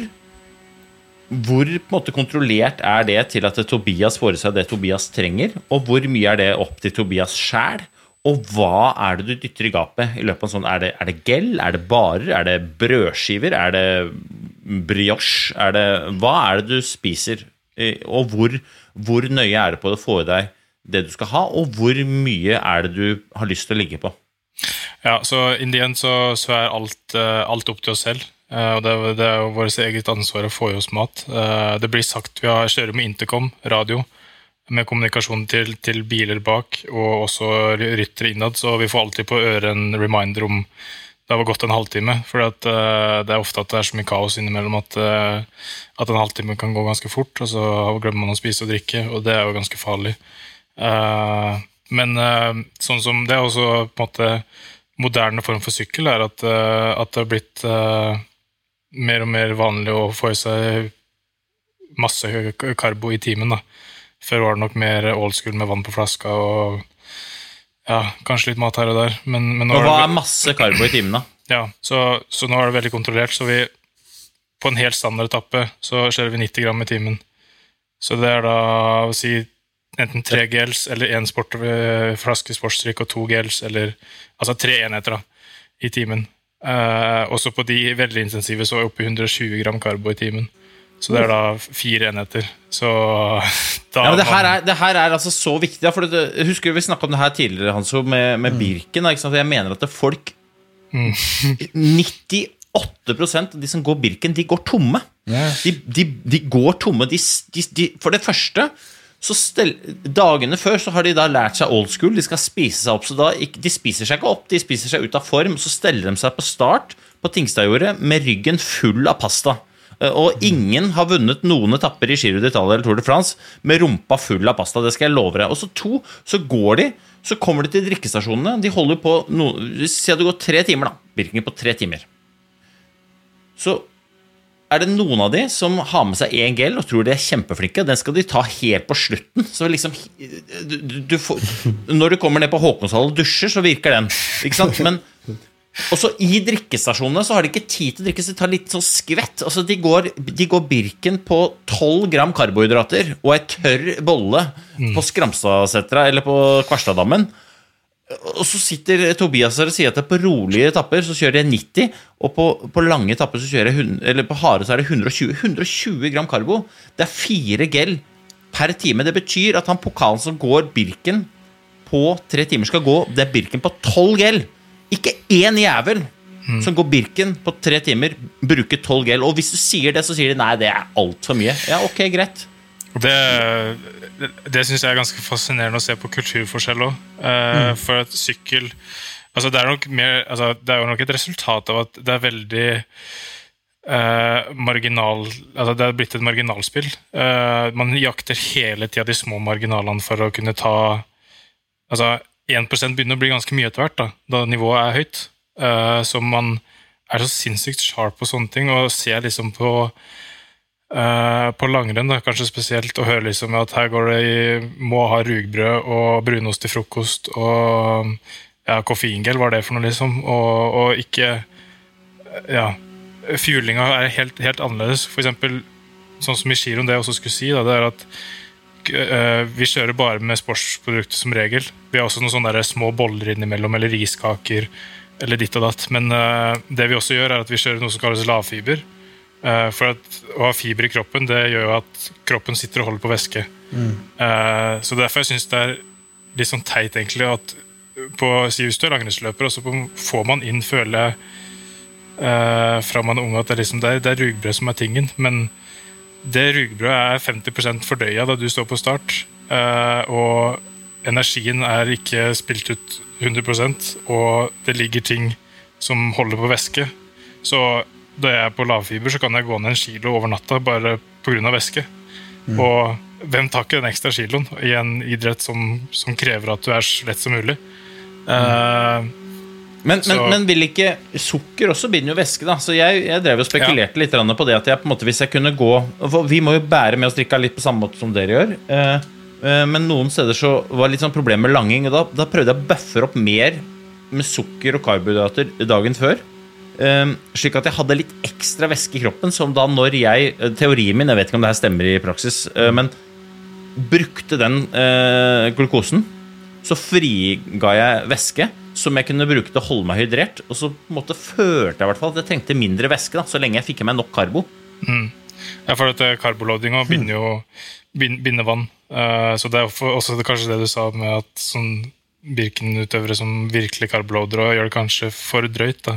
hvor på en måte kontrollert er det til at Tobias får i seg det Tobias trenger, og hvor mye er det opp til Tobias sjæl? Og hva er det du dytter i gapet i løpet av en sånn Er det, er det gel? Er det barer? Er det brødskiver? Er det brioche? Er det, hva er det du spiser? Eh, og hvor, hvor nøye er det på å få i deg det du skal ha, og hvor mye er det du har lyst til å ligge på? Ja, så in the end så, så er alt, eh, alt, opp til oss selv. Eh, og det, det er jo vårt eget ansvar å få i oss mat. Det blir sagt vi har kjører med intercom, radio med kommunikasjon til, til, biler bak og også ryttere innad, så vi får alltid på øret en reminder om det har gått en halvtime. For uh, det er ofte at det er så mye kaos innimellom at, uh, at en halvtime kan gå ganske fort, og så glemmer man å spise og drikke, og det er jo ganske farlig. Uh, men sånn som det er også på en måte moderne form for sykkel, er at, at det har blitt mer og mer vanlig å få i seg masse karbo i timen. da. Før var det nok mer old school med vann på flaska og ja, kanskje litt mat her og der. Men, men og hva er, er masse karbo i timen, da? Ja, så, så, nå er det veldig kontrollert. Så vi på en helt standard etappe så skjærer vi 90 gram i timen. Så det er da å si enten tre gels eller én eh, flaske sportsdrikk og to gels, eller altså tre enheter da, i timen. Eh, også på de veldig intensive så er vi oppe i 120 gram karbo i timen. Så det er da fire enheter. Så da ja, men det her, er, det her er altså så viktig. Ja, for det, husker Vi snakka om det her tidligere, Hanso, med, med mm. Birken. Jeg mener at det er folk mm. 98% av de som går Birken, de går tomme. Yeah. De, de, de, går tomme. De, for det første så stel, Dagene før så har de da lært seg old school. De skal spise seg opp. så da, De spiser seg ikke opp, de spiser seg ut av form. Så steller de seg på start på Tingstadjordet med ryggen full av pasta. Eh, og ingen har vunnet noen etapper i Giro d'Italia eller Tour de France med rumpa full av pasta. Det skal jeg love deg. Og så to, så går de, så kommer de til drikkestasjonene. De holder på no, Si at det går tre timer, da. Birken på tre timer. Så er det noen av de som har med seg én gel og tror de er kjempeflinke. Den skal de ta helt på slutten. Så liksom du, du får, Når du kommer ned på Håkonshall og dusjer, så virker den. Ikke sant? Men og så I drikkestasjonene så har de ikke tid til å drikke, så de tar litt sånn skvett. Altså de går, de går Birken på 12 gram karbohydrater og ei tørr bolle mm. på Skramstadsetra eller på Kvarstadammen. og så sitter Tobias her og sier at det på rolige etapper så kjører jeg 90, og på, på lange etapper så kjører jeg 100, eller på harde så er det 120. 120 gram karbo. Det er fire gel per time. Det betyr at han pokalen som går Birken på tre timer, skal gå det er Birken på tolv gel. Ikke én jævel som går Birken på tre timer, bruker tolv gel. Og hvis du sier det, så sier de nei, det er altfor mye. Ja, ok, greit. Det, det, syns jeg er ganske fascinerende å se på kulturforskjell òg. Mm. For at sykkel altså det, er mer, altså det er jo nok et resultat av at det er veldig Uh, marginal altså Det er blitt et marginalspill. Uh, man jakter hele tida de små marginalene for å kunne ta Altså 1 begynner å bli ganske mye etter hvert, da, da nivået er høyt. Eh, så man er så sinnssykt sharp på sånne ting, og ser liksom på Eh, på langrenn, da, kanskje spesielt, å høre liksom at her går det i må ha rugbrød og brunost til frokost og ja, koffeingel, er det for noe, liksom? Og, og ikke Ja. Fuelinga er helt, helt annerledes. For eksempel, sånn som i giroen, det jeg også skulle si, da, det er at vi kjører bare med sportsprodukter som regel. Vi har også noen sånne små boller innimellom, eller riskaker, eller ditt og datt. Men uh, det vi også gjør, er at vi kjører noe som kalles lavfiber. Uh, for at å ha fiber i kroppen det gjør jo at kroppen sitter og holder på væske. Eh, så derfor jeg syns det er litt sånn teit egentlig at på si hvis du er langrennsløper, så får man inn, føler jeg, eh, fra man er ung at det er, liksom, det, er, det er rugbrød som er tingen. Men det rugbrødet er 50% fordøya da du står på start. eh, og energien er ikke spilt ut 100% og det ligger ting som holder på væske. Så da jeg er på lavfiber, så kan jeg gå ned en kilo over natta bare pga. væske. Og hvem tar ikke den ekstra kiloen i en idrett som, som krever at du er så lett som mulig? Eh, Men, men, men vil ikke Sukker også binder jo væske, da. Så jeg, jeg drev og spekulerte litt på det at jeg på en måte, hvis jeg kunne gå Vi må jo bære med oss drikka litt på samme måte som dere gjør. eh, eh, men noen steder så var det litt sånn problem med langing. Og da, da prøvde jeg å bøffe opp mer med sukker og karbohydrater dagen før. eh, slik at jeg hadde litt ekstra væske i kroppen, som da når jeg Teorien min, jeg vet ikke om det her stemmer i praksis, men brukte den glukosen, så friga jeg væske som jeg kunne bruke til å holde meg hydrert. Og så på en måte følte jeg i hvert fall at jeg trengte mindre væske, da, så lenge jeg fikk i meg nok karbo. Ja, for at karboloadinga binder jo bin- binder vann. Uh, så det er også det, kanskje det du sa med at sånn Birken-utøvere som virkelig karboloader og gjør det kanskje for drøyt. da.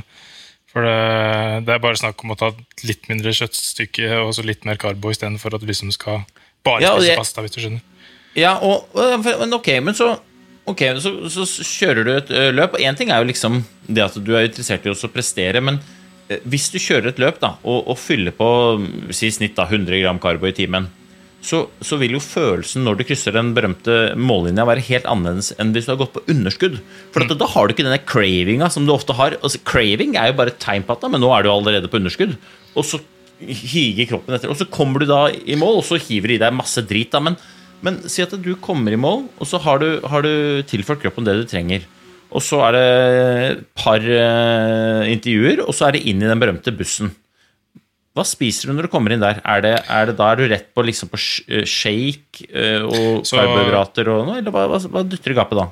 For det, det er bare snakk om å ta litt mindre kjøttstykke og så litt mer karbo istedenfor at du liksom skal bare spise ja, pasta, hvis du skjønner. Ja, og, og- men ok, men så Ok, så, så kjører du et løp, og én ting er jo liksom det at du er interessert i å prestere, men eh, hvis du kjører et løp da, og, og fyller på mm, si snitt da, 100 gram karbo i timen, så, så vil jo følelsen når du krysser den berømte mållinja, være helt annerledes enn hvis du har gått på underskudd. For at, da har du ikke denne cravinga som du ofte har. Altså, craving er jo bare et tegn på at da, men nå er du allerede på underskudd. Og så higer kroppen etter. Og så kommer du da i mål, og så hiver du i deg masse drit. da, men men si at du kommer i mål, og så har du, har du tilført kroppen det du trenger. Og så er det et par eh, intervjuer, og så er det inn i den berømte bussen. Hva spiser du når du kommer inn der? Er det, er det Da er du rett på, liksom på eh, shake eh, og Så- karbohydrater og noe, eller hva, hva, hva dytter du i gapet da?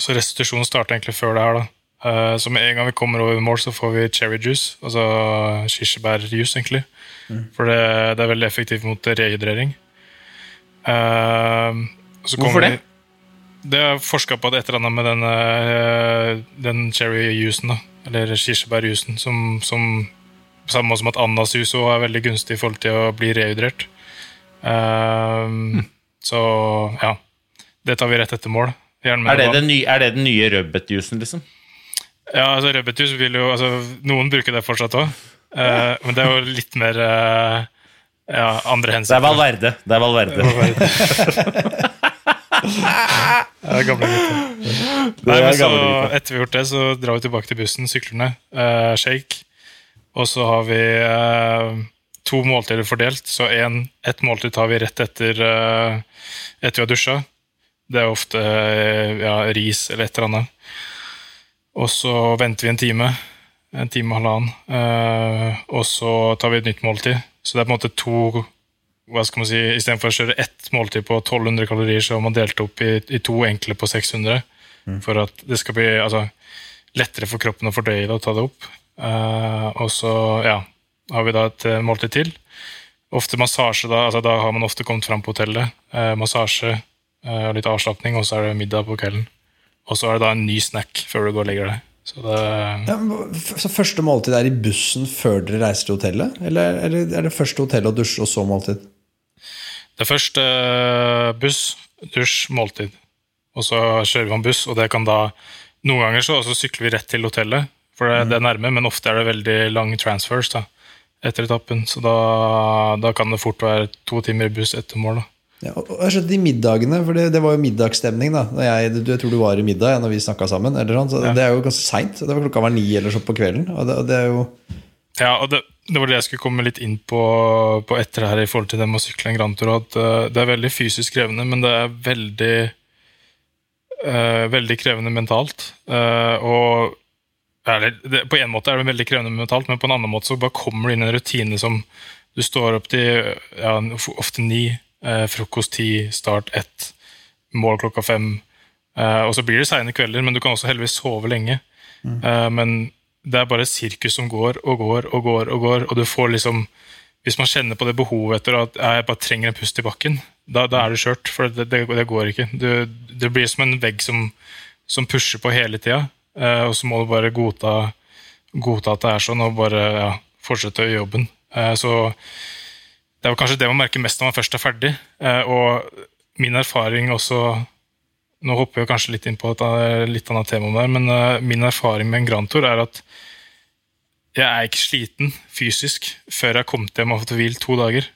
Så restitusjonen starter egentlig før det her. da. Så med en gang vi kommer over mål, så får vi cherry juice, altså kirsebærjuice, egentlig. For det, det er veldig effektivt mot rehydrering. Eh, så Hvorfor kommer det? Det er forska på et eller annet med den, eh, den cherry-jusen. Eller kirsebærjusen, som, som samme som at ananasjus er veldig gunstig i forhold til å bli rehydrert. Eh, Så ja. Det tar vi rett etter mål. Er det, den nye, er det den nye rødbetjusen, liksom? Ja, altså rødbetjus vil jo altså, Noen bruker det fortsatt òg, men det er jo litt mer eh, ja, andre Det hensyn. er Valverde. Det er Valverde. det er gamle gutter. Nei, men så, etter vi har gjort det, så drar vi tilbake til bussen, sykler ned, uh, shake. Og så har vi uh, to måltider fordelt, så en, ett måltid tar vi rett etter, uh, etter vi har dusja. Det er ofte eh, ja, ris eller et eller annet. Og så venter vi en time, en time og halvannen, eh, og så tar vi et nytt måltid. Så det er på en måte to hva skal man si, Istedenfor å kjøre ett måltid på 1200 kalorier, så har man delt opp i, i to enkle på 600. For at det skal bli altså, lettere for kroppen å fordøye det og ta det opp. Uh, og så ja, har vi da et eh, måltid til. Ofte massasje, da, altså, da har man ofte kommet fram på hotellet. Uh, massasje og litt avslapning, og så er det middag på kvelden. Og så er det da en ny snack før du går og legger deg. Så det, Ja, så første måltid er i bussen før dere reiser til hotellet? Eller eller er det første hotell og dusje, og så måltid? det er først eh, buss, dusj, måltid. Og så kjører vi om buss, og det kan da Noen ganger så, så sykler vi rett til hotellet, for det, det er nærme, men ofte er det veldig lange transfers da, etter etappen. Så da, da kan det fort være to timer i buss etter mål. da. Ja, og og jeg skjønte de middagene, for det, det var jo middagsstemning da jeg, du, jeg tror du var i middag ja, når vi snakka sammen. Eller sånn, så Ja. Det er jo ganske seint. Det klokka var ni eller så på kvelden. Og det, og det jo Ja, og det, det var det jeg skulle komme litt inn på, på etter her i forhold til det med å sykle en Grand Tour. At eh, det er veldig fysisk krevende, men det er veldig uh, veldig krevende mentalt. Uh, og eller, det, På en måte er det veldig krevende mentalt, men på en annen måte så bare kommer du inn i en rutine som du står opp til ja, ofte ni, eh, frokost ti, start ett, mål klokka fem. Eh, og så blir det seine kvelder, men du kan også heldigvis sove lenge. Eh, men det er bare et sirkus som går og går og går, og går, og du får liksom Hvis man kjenner på det behovet etter at jeg bare trenger en pust i bakken, da, da er du kjørt, for det, det, det går ikke. Du, det blir som en vegg som, som pusher på hele tida, eh, og så må du bare godta, godta at det er sånn, og bare ja, fortsette å gjøre jobben. Eh, så det er kanskje det man merker mest når man først er ferdig. Eh, og min erfaring også Nå hopper jeg kanskje litt inn på et litt annet tema, der, men eh, min erfaring med en Grand Tour er at jeg er ikke sliten fysisk før jeg har kommet hjem og fått hvilt to dager.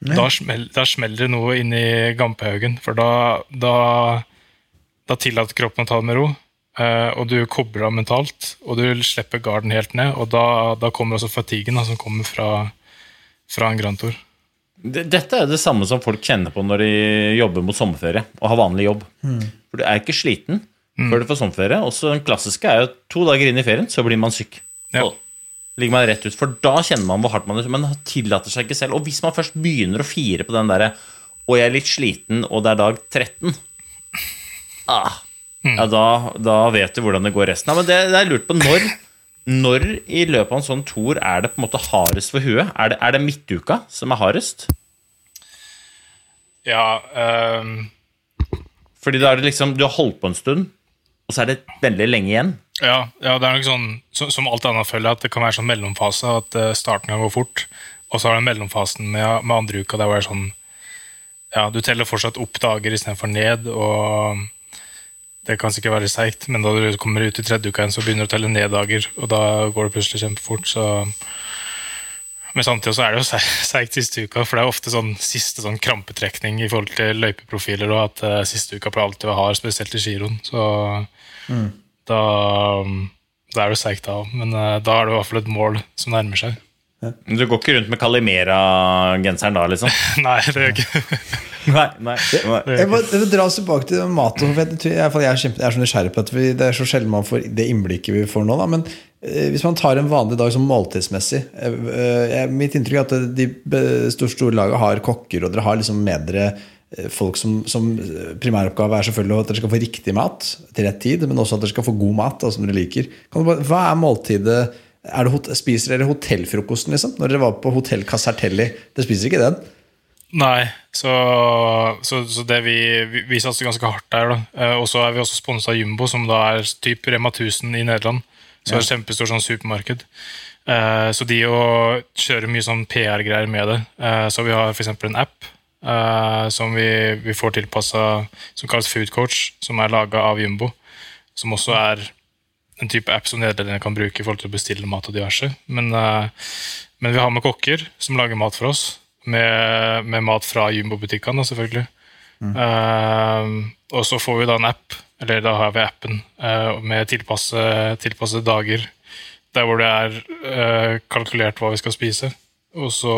Da, smell, da smeller det noe inn i gampehaugen, for da, da, da tillater kroppen å ta det med ro. eh, og du kobler av mentalt, og du slipper garden helt ned. Og da, da kommer også fatiguen som kommer fra, fra en Grand Tour. Dette er det samme som folk kjenner på når de jobber mot sommerferie og har vanlig jobb. For du er ikke sliten før du får sommerferie. Og så den klassiske er jo to dager inn i ferien, så blir man syk. Ja. Og ligger man rett ut, For da kjenner man hvor hardt man er, men tillater seg ikke selv. Og hvis man først begynner å fire på den derre og jeg er litt sliten, og det er dag 13 ah, Ja, da, da vet du hvordan det går resten. av. men det, det er lurt på når Når i løpet av en sånn tour er det på en måte hardest for huet? Er det, er det midtuka som er hardest? Ja, um... Fordi da er det liksom, du har holdt på en stund, og så er det veldig lenge igjen. Ja, ja, det er nok sånn så- som alt annet føler at det kan være sånn mellomfase, at eh, starten kan gå fort. Og så har du mellomfasen med, med andre uka der hvor det er sånn Ja, du teller fortsatt opp dager istedenfor ned, og det kan sikkert være seigt, men da du kommer ut i tredje uka igjen, så begynner du å telle ned dager, og da går det plutselig kjempefort, så Men samtidig så er det jo se- seigt siste uka, for det er ofte sånn siste sånn krampetrekning i forhold til løypeprofiler, og at uh, siste uka pleier alltid å være hard, spesielt i giroen. Så da, da er det seigt da òg, men uh, da er det i hvert fall et mål som nærmer seg. Du går ikke rundt med Calimera-genseren da, liksom? Nei, det gjør ikke Nei, nei, nei. Jeg må, jeg dra oss tilbake til mat. Jeg, er jeg er så nysgjerrig på at vi, Det er så sjelden man får det innblikket vi får nå. Da. Men eh, hvis man tar en vanlig dag som måltidsmessig eh, eh, Mitt inntrykk er at de store, store lagene har kokker, og dere har liksom med dere folk som, som primæroppgave er selvfølgelig at dere skal få riktig mat til rett tid, men også at dere skal få god mat da, som dere liker. Bare, hva er måltidet? Er det, hot- spiser dere hotellfrokosten, liksom? Når dere var på hotell Casertelli? Dere spiser ikke den? Nei, så, så, så det vi, vi, vi satser ganske hardt der. da. Eh, Og så er vi også sponsa av Jumbo, som da er typ Rema 1000 i Nederland. Så det er kjempestort sånn supermarked. Eh, så de kjører kjøre mye sånn PR-greier med det. Eh, så vi har f.eks. en app eh, som vi, vi får tilpassa, som kalles Food Coach, som er laga av Jumbo. Som også er en type app som nederlenderne kan bruke i forhold til å bestille mat og diverse. Men, eh, men vi har med kokker som lager mat for oss, med, med mat fra Jumbo-butikkene, selvfølgelig. Eh, og så får vi da en app, eller da har vi appen, uh, med tilpasse, tilpassede dager, der hvor det er uh, kalkulert hva vi skal spise. Og så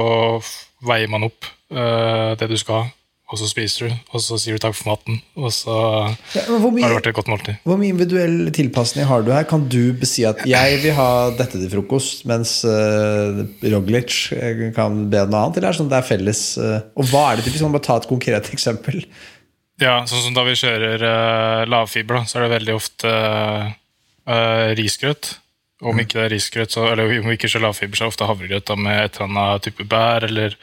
veier man opp eh, det du skal ha, og så spiser du, og så sier du takk for maten, og så Ja, hvor har det vært et godt måltid. Hvor mye individuell tilpasning har du her? Kan du besi at jeg vil ha dette til frokost, mens uh, Roglic eh, kan be noe annet? Eller er det sånn det er felles? uh, og hva er det typisk? Kan du bare ta et konkret eksempel? Ja, sånn som da vi kjører uh, lavfiber, da, så er det veldig ofte uh, risgrøt. Om ikke det er risgrøt, eller om ikke kjører lavfiber, så er ofte havregrøt da, med et eller annet type bær eller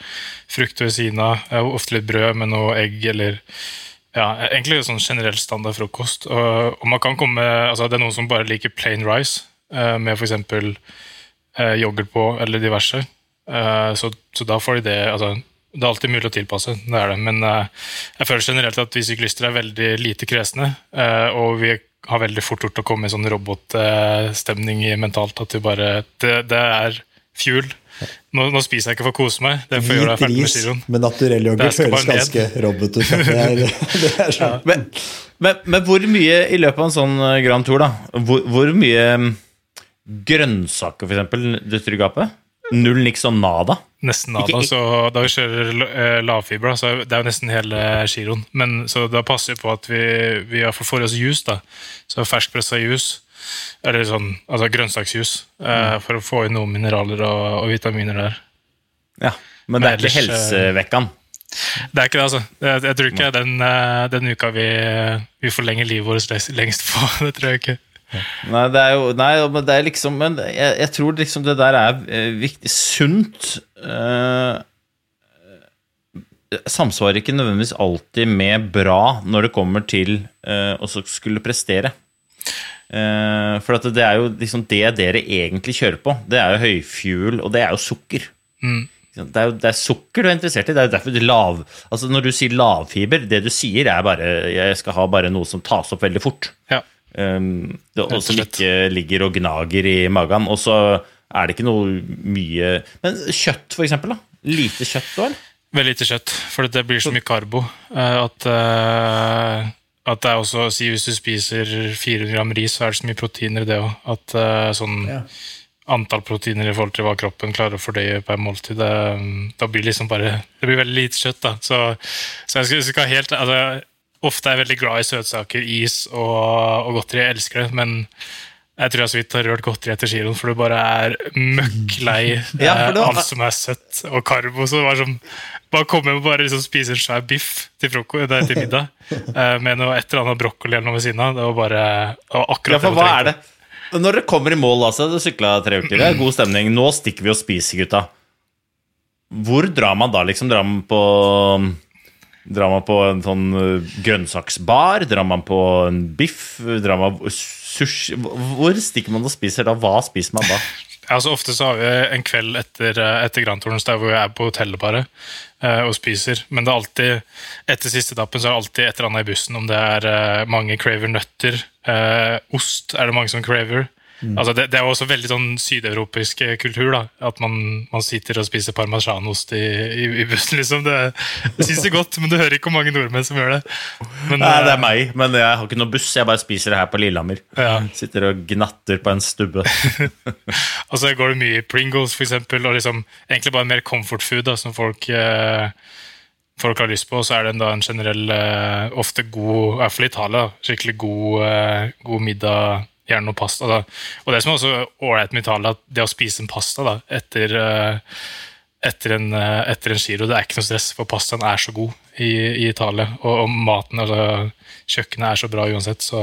frukt ved siden av. Ofte litt brød med noe egg eller ja, egentlig sånn generell standard frokost. Og, og man kan komme, altså Det er noen som bare liker plain rice uh, med f.eks. Uh, yoghurt på eller diverse. Uh, så, så, da får de det altså, Det er alltid mulig å tilpasse, det er det. Men uh, jeg føler generelt at vi syklister er veldig lite kresne. og vi har veldig fort gjort å komme i sånn robotstemning mentalt. At du bare Det, det er fuel. Nå, nå, spiser jeg ikke for å kose meg. Det får gjøre ferdig med kiloen. med naturell yoghurt føles ganske robot ut. Det er, det er sånn. ja. men, men, men, hvor mye i løpet av en sånn Grand Tour, da? Hvor, hvor mye mm, grønnsaker, eksempel, dytter du i gapet? Null niks og nada? Nesten nada. Så da vi kjører lavfibra, så det er jo nesten hele giroen. Men så da passer vi på at vi, vi får oss juice, da. Så ferskpressa juice eller sånn, altså grønnsaksjus, uh, for å få inn noen mineraler og, og vitaminer der. Ja, Men det er ikke helsevekkan? Det er ikke det, altså. Jeg, jeg tror ikke den, den uka vi, vi forlenger livet vårt lengst på. Det tror jeg ikke. Nei, det er jo Nei, men det er liksom Men jeg, jeg tror liksom det der er eh, viktig. Sunt uh, samsvarer ikke nødvendigvis alltid med bra når det kommer til uh, å skulle prestere. Uh, for det er jo liksom det dere egentlig kjører på. Det er jo høyfuel, og det er jo sukker. Mm. Det, er jo, det er sukker du er interessert i. Det er jo derfor du lav, altså Når du sier lavfiber, det du sier er bare jeg skal ha bare noe som tas opp veldig fort. Ja. Um, det, og som ikke ligger og gnager i magen. Og så er det ikke noe mye Men kjøtt, for eksempel. da? Lite kjøtt òg, eller? Veldig lite kjøtt, for det blir så mye karbo uh, at uh, at det er også, si Hvis du spiser 400 gram ris, så er det så mye proteiner i det òg. At uh, sånn ja. antall proteiner i forhold til hva kroppen klarer å fordøye per måltid, det, da blir liksom bare Det blir veldig lite kjøtt. da. Så, så jeg skal, skal helt, altså, Ofte er veldig glad i søtsaker, is og, og godteri. Jeg elsker det, men jeg tror jeg så vidt har rørt godteri etter giroen, for du bare er møkk lei ja, var... alt som er søtt og karbo. Så det var sånn bare komme og bare liksom spise en svær biff til, der, til middag uh, med noe, et eller annet brokkoli eller noe ved siden av. Det var bare det var akkurat ja, for hva er det? Når dere kommer i mål, altså, du sykla tre uker, det er god stemning. Nå stikker vi og spiser, gutta. Hvor drar man da, liksom? Drar man på Drar man på en sånn eh, grønnsaksbar? Drar man på en biff? Drar man sushi? Hvor stikker man og spiser da? Hva spiser man da? Altså, ofte så har vi en kveld etter, eh, etter Grand Tours der hvor vi er på hotellet bare uh, og spiser. Men det er alltid, etter siste etappen så er det alltid et eller annet i bussen. Om det er mange craver nøtter, ost er det mange som craver. Mm. Altså det, det, er også veldig sånn sydeuropeisk kultur. da, At man, man sitter og spiser parmesanost i, i, i bussen. liksom, Det, det synes det godt, men du hører ikke hvor mange nordmenn som gjør det. Men, Nei, Det er meg, men jeg har ikke noe buss. Jeg bare spiser det her på Lillehammer. Ja. Sitter og gnatter på en stubbe. og så går det mye i Pringles, for eksempel, og liksom, egentlig bare mer comfort food da, som folk eh, folk har lyst på, så er det en, da, en generell, eh, ofte god, i hvert fall i Italia, skikkelig god, eh, god middag gjerne noe pasta. Da. Og det som er også ålreit med Italia, at det å spise en pasta da, etter, uh, etter, en, uh, etter en giro, det er ikke noe stress, for pastaen er så god i, i Italia. Og, og maten, altså, kjøkkenet er så bra uansett, så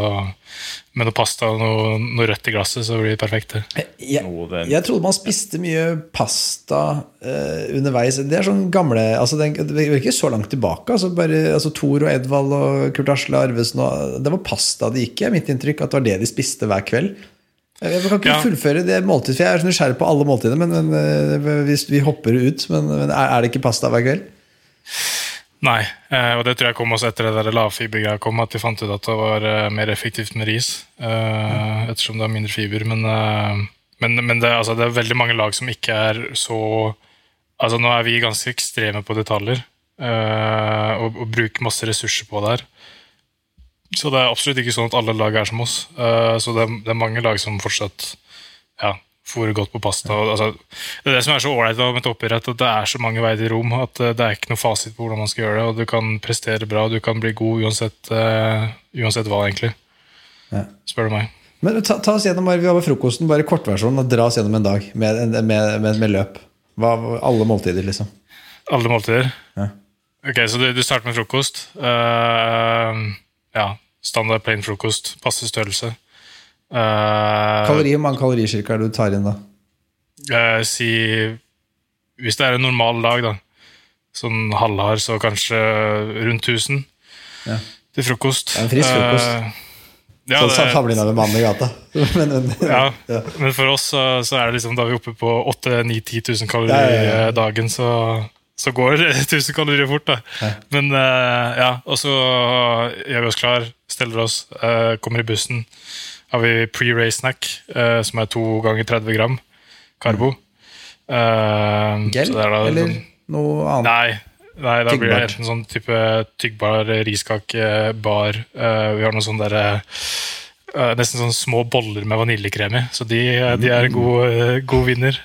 med noe pasta og noe, noe, rødt i glasset, så blir det perfekt. Jeg, jeg, jeg trodde man spiste mye pasta uh, underveis. Det er sånn gamle altså Det er ikke så langt tilbake. Altså bare, altså Thor og Edvald og Kurt Asle Arvesen og, Det var pasta det gikk i, mitt inntrykk. At det var det de spiste hver kveld. Jeg kan ikke ja. fullføre det måltidet, for jeg er så nysgjerrig på alle måltider. Men, men uh, hvis vi hopper ut, men, men er det ikke pasta hver kveld? Nei, eh, og det tror jeg kom også etter det der lavfibergreia kom, at de fant ut at det var eh, mer effektivt med ris. Eh, ettersom det er mindre fiber. Men, men, men det, altså, det, er veldig mange lag som ikke er så Altså Nå er vi ganske ekstreme på detaljer og, og bruker masse ressurser på det her. Så det er absolutt ikke sånn at alle lag er som oss. så det er, det er mange lag som fortsatt ja, fôre godt på pasta. Altså, det er det som er så ålreit med toppidrett, at det er så mange veier til rom. At eh, det er ikke noe fasit på hvordan man skal gjøre det. Og du kan prestere bra, du kan bli god uansett, uh, uansett hva, egentlig. Ja. Spør du meg. Men ta, ta, oss gjennom vi har med frokosten, bare kortversjonen, og dra oss gjennom en dag med, med, med, med løp. Hva, alle måltider, liksom. Alle måltider? Ja. Ok, så du, du starter med frokost. Uh, ja, standard plain frokost. Passe størrelse. Eh, Kalori, Hvor mange kalorier cirka er det du tar inn da? Uh, si Hvis det er en normal dag, da, sånn halvhard, så kanskje rundt 1000 Ja. til frokost. Er en frisk frokost. Eh, ja, Sånn sammenligna med mannen i gata. Men, men, ja, Ja. men for oss så, så er det liksom da vi er oppe på 8-9-10 000 kalorier Ja, ja, ja. dagen, så, så går 1000 kalorier fort. da. Ja. Men uh, ja, og så gjør vi oss klar, steller oss, uh, kommer i bussen. Har vi pre-race snack, eh, som er to ganger 30 gram karbo. Eh, Gel? er Eller sånn- noe annet? Nei, nei da blir det en enten sånn type tyggbar riskakebar eh, Vi har noen sånne derre eh, Nesten sånn små boller med vaniljekrem i, så de, de er en god, eh, god vinner.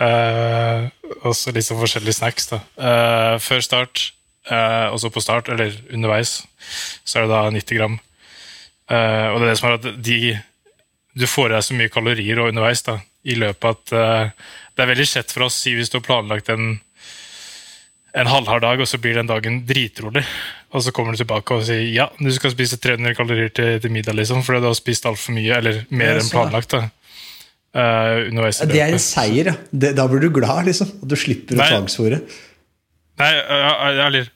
Uh, og så litt sånn forskjellige snacks. da. Uh, før start, uh, og så på start, eller underveis, så er det da 90 gram. Eh, og det er det som er at de Du får i deg så mye kalorier og underveis da, i løpet at uh, det er veldig kjett for oss, si hvis du har planlagt en en halvhard dag, og så blir den dagen dritrolig. Og så kommer du tilbake og sier ja, du skal spise 300 kalorier til, til middag, liksom, fordi du har spist altfor mye, eller mer enn planlagt. da. Uh, underveis i Ja, Det er en seier, ja. Det, da blir du glad, liksom. At du slipper å Nei. tvangsfòre. Nei, eller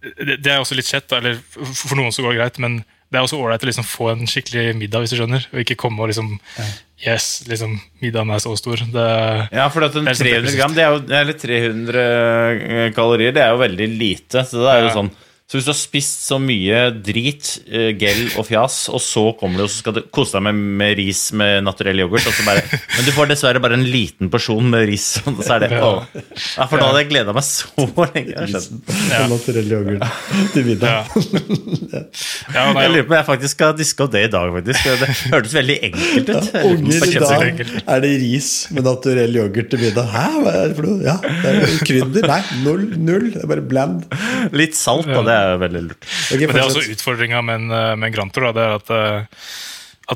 det, det er også litt kjett, eller for for noen så går det greit, men det er også ålreit å liksom få en skikkelig middag, hvis du skjønner, og ikke komme og liksom Yes, liksom, middagen er så stor. Det, Ja, for at en Det er sånn 300 gram, det er jo, eller 300 kalorier, det er jo veldig lite. Så det er jo Ja. sånn Så hvis du har spist så mye drit, eh, gel og fjas, og så kommer du og så skal du kose deg med, med ris med naturell yoghurt, og så bare Men du får dessverre bare en liten porsjon med ris, og så er det å. Ja, for da hadde jeg gleda meg så lenge. Ja. Naturell yoghurt til middag. ja. ja, jeg lurer på om jeg faktisk skal diske opp det i dag, faktisk. Det hørtes veldig enkelt ut. Om Unger, i dag er det ris med naturell yoghurt til middag. Hæ, hva er det for noe? Ja, det er krydder. Nei, null. null. Det er bare bland. Litt salt, da. Det er veldig lurt. Okay, Men det er også utfordringa med eh, med en grantor. Da, det er at, eh,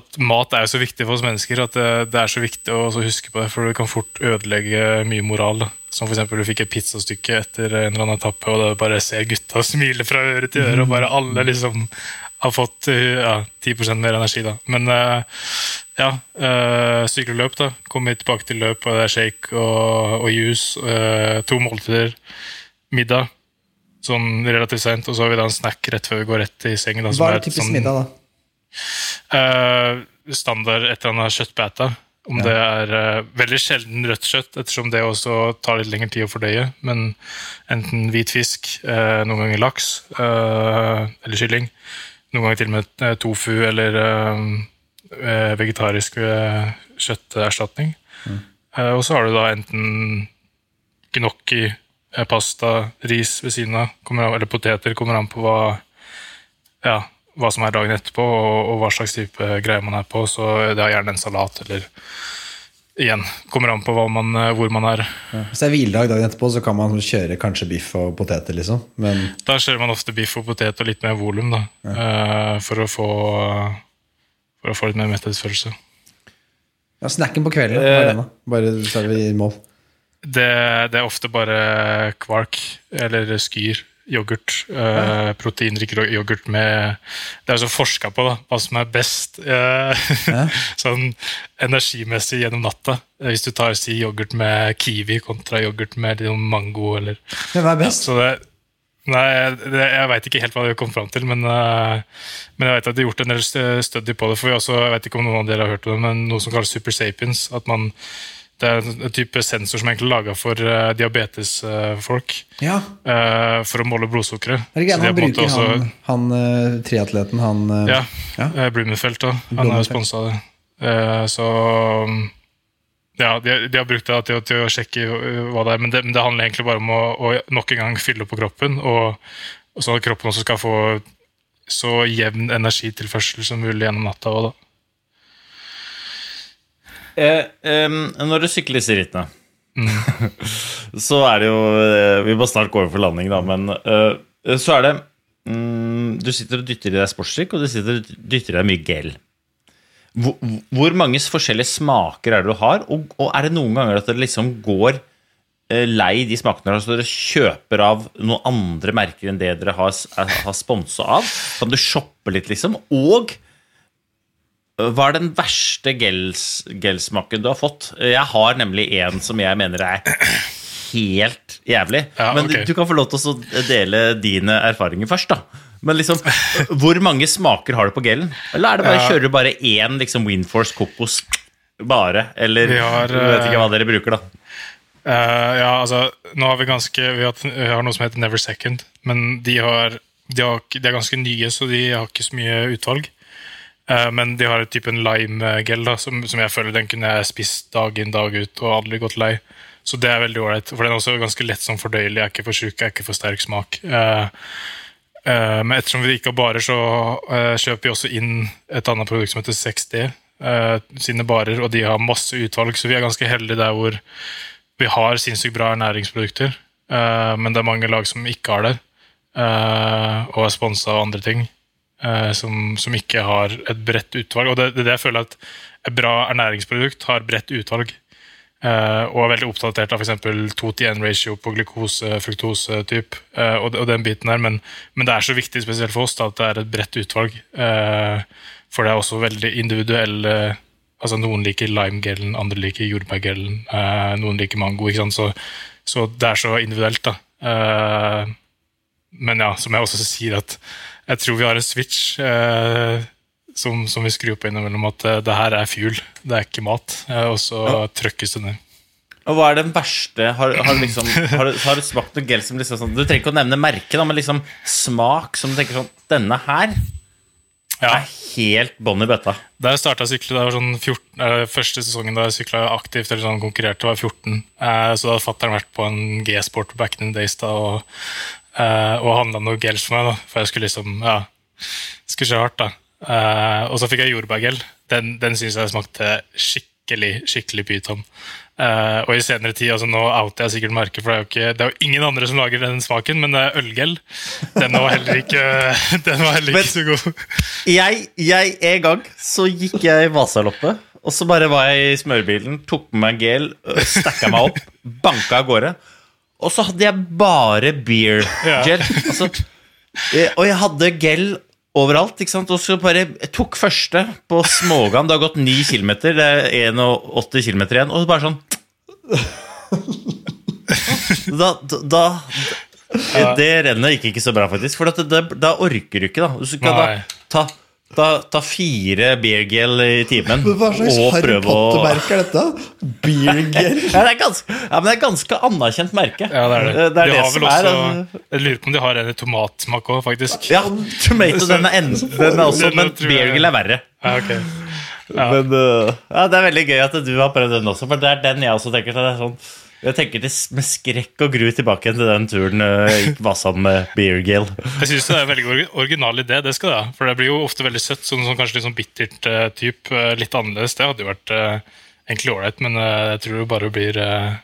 at mat er så viktig for oss mennesker at det, det er så viktig å også huske på det, for det kan fort ødelegge mye moral. Da. Som f.eks. du fikk et pizzastykke etter en eller annen etappe, og det bare ser gutta smile fra øre til øre, og bare alle liksom har fått eh, ja, 10% mer energi. da. Men eh, ja, uh, sykleløp, da. Kommer tilbake til løp, og det er shake og, og juice. eh, to måltider. Middag sånn relativt sent, og så har vi da en snack rett før vi går rett i sengen. Da, som Hva er typisk sånn, middag, da? Uh, standard et eller annet kjøttbeta. Om det er uh, veldig sjelden rødt kjøtt, ettersom det også tar litt lengre tid å fordøye. Men enten hvit fisk, uh, noen ganger laks eller kylling. Noen ganger til og med tofu eller vegetarisk kjøtterstatning. Eh, og så har du da enten gnocchi, pasta, ris ved siden av, eller poteter. Kommer an på hva, ja, hva som er dagen etterpå, og, og hva slags type greier man er på. Så det er gjerne en salat, eller igjen, kommer an på hva man, eh, hvor man er. Hvis det er hviledag dagen etterpå, så kan man kjøre kanskje biff og poteter, liksom. Men Da kjører man ofte biff og potet og litt mer volum, da, Ja. for, å få, for å få litt mer metthetsfølelse. ja, snacken på kvelden, eh? Bare så er vi i mål. Det, det er ofte bare kvark eller skyr. Yoghurt. Eh, proteinrik yoghurt med Det er altså forska på da, hva som er best eh, sånn energimessig gjennom natta. Hvis du tar si yoghurt med kiwi kontra yoghurt med mango eller hva er best? Så det, nei, det, jeg veit ikke helt hva de kom fram til, men, uh, men jeg vet at de har gjort en del st- study på det. For vi også, jeg vet ikke om noen av dere har hørt om det, men noe som kalles super sapiens. At man, det er en type sensor som er laga for uh, diabetesfolk. Ja, Uh, for å måle blodsukkeret. er det Så han bruker, også, han, han eh, triatleten, han Ja, Ja. Blumenfeldt da. Han Blumenfeldt. jo sponsa det. Eh, så um, ja, de, de har brukt det til, til å sjekke hva det er, men det, men det handler egentlig bare om å, å nok en gang fylle på kroppen, og, og sånn at kroppen også skal få så jevn energitilførsel som mulig gjennom natta. Også, da. Eh, eh, når du sykler disse rittene, så er det jo eh, Vi må snart gå over for landing, da, men eh, så er det mm, Du sitter og dytter i deg sportsdrikk, og du sitter og dytter i deg mye gel. Hvor, hvor mange forskjellige smaker er det du har, og, og er det noen ganger at det liksom går eh, lei de smakene så dere kjøper av noen andre merker enn det dere har, har sponsa av? Kan du shoppe litt, liksom? Og eh, hva er den verste gels, gelsmaken du har fått? Jeg har nemlig en som jeg mener er helt jævlig. Ja, Men ok. du kan få lov til å dele dine erfaringer først, da. Men liksom, Hvor mange smaker har du på gelen? Eller er det bare, Ja. kjører du bare én liksom, Windforce kokos bare? Eller har, du vet ikke hva dere bruker, da. Uh, ja, altså, nå har vi ganske Vi har, vi har noe som heter Never Second, men de, har, de, har, de er ganske nye, så de har ikke så mye utvalg. Eh, men de har et type lime-gel som, som jeg føler den kunne jeg spist dag inn dag ut og aldri gått lei. Så det er veldig ålreit. For den er også ganske lett som fordøyelig. Jeg er ikke for sjuk, jeg er ikke for sterk smak. Eh, eh, men ettersom vi ikke har barer, så kjøper vi også inn et annet produkt som heter 6D. eh, sine barer, og de har masse utvalg, så vi er ganske heldige der hvor vi har sinnssykt bra ernæringsprodukter, men det er mange lag som ikke har det, og er sponsa av andre ting, som, som ikke har et bredt utvalg. Og det, det jeg føler at et bra ernæringsprodukt har bredt utvalg, Uh, og er veldig oppdatert av f.eks. 2-1-ratio på glukose, fruktose-typ, uh, og, og den biten her, men, men det er så viktig, spesielt for oss, da, at det er et bredt utvalg, Uh, for det er også veldig individuelle Altså Noen liker limegelen, andre liker jordbærgelen, eh, noen liker mango. ikke sant? Så, så det er så individuelt, da. Eh, men ja, som jeg også sier, at jeg tror vi har en switch eh, som, som vi skrur på innimellom, at eh, det her er fuel, det er ikke mat. Eh, og så trøkkes det ned. Og hva er den verste Har, har, du liksom, har, har du smakt noe gel som liksom sånn Du trenger ikke å nevne merke, da, men liksom smak som du tenker sånn Denne her Ja. er helt bånn i bøtta. Da jeg starta å sykle, det var sånn 14, eh, første sesongen da jeg sykla aktivt eller sånn konkurrerte, var 14. Eh, så da hadde fatter'n vært på en G-sport back in the days da, og, eh, og handla noe gels for meg, da, for jeg skulle liksom ja, skulle kjøre hardt. da. Uh, og så fikk jeg jordbærgel. Den, den syns jeg smakte skikkelig skikkelig pyton. Uh, og i senere tid, altså nå outer jeg sikkert merket, for det er, jo ikke, det er jo ingen andre som lager den smaken, men det er ølgel. Den var heller ikke, den var heller ikke så god. Jeg, jeg, En gang så gikk jeg i Vasaloppet, og så bare var jeg i smørbilen, tok med meg gel, stakka meg opp, banka av gårde. Og så hadde jeg bare beer Ja. gel. Altså, eh, og jeg hadde gel overalt. ikke sant? Og så bare jeg tok første på Smågan. Det har gått 9 km, det er 81 km igjen. Og bare sånn Da, da, da Det rennet gikk ikke så bra, faktisk. For da orker du ikke, da. Du skal da ta, ta, ta fire beergel i timen Hva slags og Harry Potter-merke er dette? Beergel? ja, det er ganske, ja, men det er ganske anerkjent merke. Ja, det er det. Det er de det har som vel er også, Jeg lurer på om de har en i tomatsmak òg, faktisk. Ja, tomato, den er, en, den er også Men beergel er verre. Ja, okay. Ja. Men uh, ja, Det er veldig gøy at du har prøvd den også, for det er den jeg også tenker. Så det er sånn, jeg tenker det med skrekk og gru tilbake til den turen øh, jeg gikk Vasan med beergel. Jeg syns det er en veldig original idé, det skal det ha. For det blir jo ofte veldig søtt, sånn, sånn kanskje litt sånn bittert uh, type. uh, litt annerledes. Det hadde jo vært uh, egentlig ålreit, men eh, jeg tror det bare blir uh,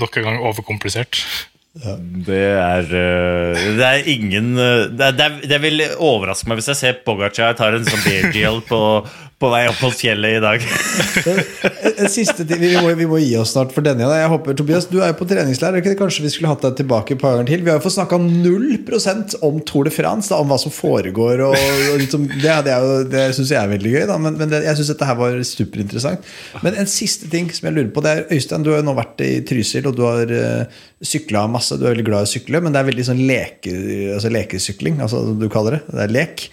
nok en gang overkomplisert. Det er Det er ingen det, det, er, det vil overraske meg hvis jeg ser Pogacar tar en sånn beer deal på, på vei opp mot fjellet i dag. En siste ting, vi må, vi må gi oss snart for denne. Jeg håper, Tobias, Du er jo på treningsleir. Kanskje vi skulle hatt deg tilbake et par ganger til? Vi har jo fått snakka 0% om Tour de France, da, om hva som foregår. Og, og liksom, det det, det syns jeg er veldig gøy, da, men, men det, jeg syns dette her var superinteressant. Men en siste ting som jeg lurer på, det er Øystein, du har jo nå vært i Trysil, og du har uh, sykla masse. Du er veldig glad i å sykle, men det er veldig sånn leke, altså lekesykling, altså du kaller det. Det er lek.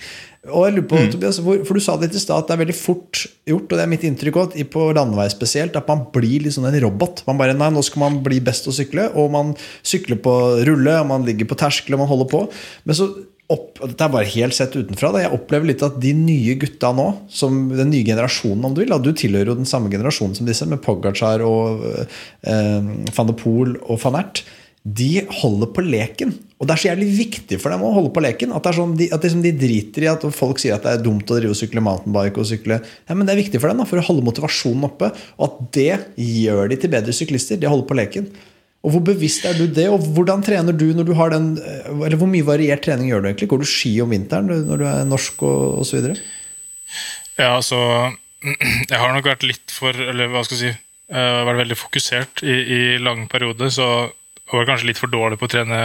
Og jeg lurer på, Tobias, hvor, for Du sa det i stad at det er veldig fort gjort, og det er mitt inntrykk også, på landevei spesielt, at man blir litt sånn en robot. Man bare, nei, Nå skal man bli best å sykle, og man sykler på rulle, og man ligger på terskel, og man holder på. Men så opp, Dette er bare helt sett utenfra. Da. Jeg opplever litt at de nye gutta nå, som den nye generasjonen, om du vil, da, du tilhører jo den samme generasjonen som disse, med Pogacar og eh, van de Poel og van Ert de holder på leken. Og det er så jævlig viktig for dem å holde på leken. At, sånn, de, at liksom de driter i at folk sier at det er dumt å drive og sykle mountainbike. og sykle ja, Men det er viktig for dem da, for å holde motivasjonen oppe. Og at det gjør de til bedre syklister. De holder på leken. Og Hvor bevisst er du det? Og hvordan trener du når du har den Eller hvor mye variert trening gjør du egentlig? Går du ski om vinteren når du er norsk og osv.? Ja, altså Jeg har nok vært litt for Eller hva skal jeg si Uh, vært veldig fokusert i, i lang periode, så var kanskje litt for dårlig på å trene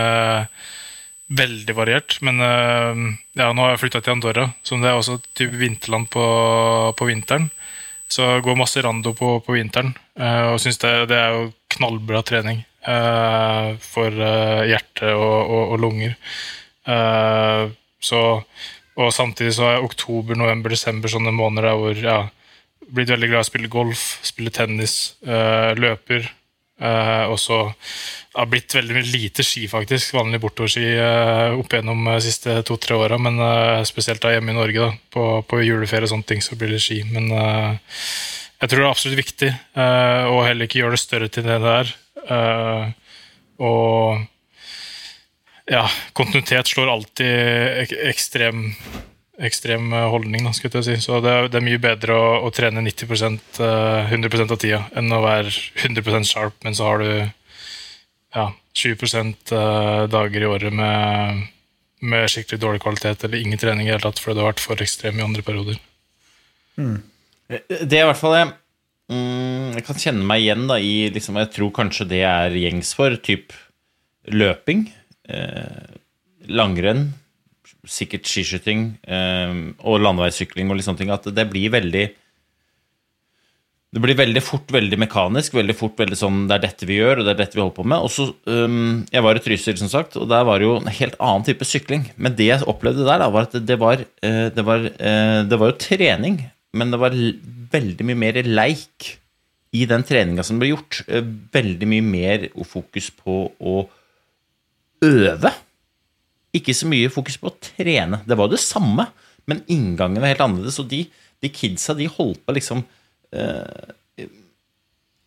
veldig variert. Men uh, ja, nå har jeg flytta til Andorra, som det er også typ vinterland på, på vinteren. Så jeg går masse rando på, på vinteren, uh, og syns det, det, er jo knallbra trening uh, for hjerte og, og, og lunger. så, og samtidig så er oktober, november, desember sånne måneder der hvor ja, blitt veldig glad i å spille golf, spille tennis, løper. Og så har det blitt veldig lite ski, faktisk. Vanlig bortoverski uh, opp gjennom de uh, siste to-tre åra. Men uh, spesielt da hjemme i Norge, da, på, på, juleferie og sånne ting, så blir det ski. Men uh, jeg tror det er absolutt viktig å heller ikke gjøre det større til det det er. og ja, kontinuitet slår alltid ek ekstrem, ekstrem holdning, da, skulle jeg si. Så det, det, er mye bedre å, å trene 90% 100% av tida enn å være 100% sharp, men så har du ja, 20 eh, dager i året med, med, skikkelig dårlig kvalitet eller ingen trening i hele tatt fordi det har vært for ekstrem i andre perioder. Mm. Det er i hvert fall jeg, mm, jeg kan kjenne meg igjen da, i liksom, Jeg tror kanskje det er gjengs for typ løping, eh, langrenn, sikkert skiskyting eh, og landeveissykling og litt sånne ting. At det blir veldig det blir veldig fort veldig mekanisk. veldig fort veldig sånn, Det er dette vi gjør, og det er dette vi holder på med. Og så, um, Jeg var i Trysil, som sagt, og der var det jo en helt annen type sykling. Men det jeg opplevde der, da, var at det var, uh, det var, uh, det var jo trening, men det var veldig mye mer leik i den treninga som ble gjort. Uh, veldig mye mer fokus på å øve. Ikke så mye fokus på å trene. Det var jo det samme, men inngangen var helt annerledes. Og de, de kidsa de holdt på liksom Eh,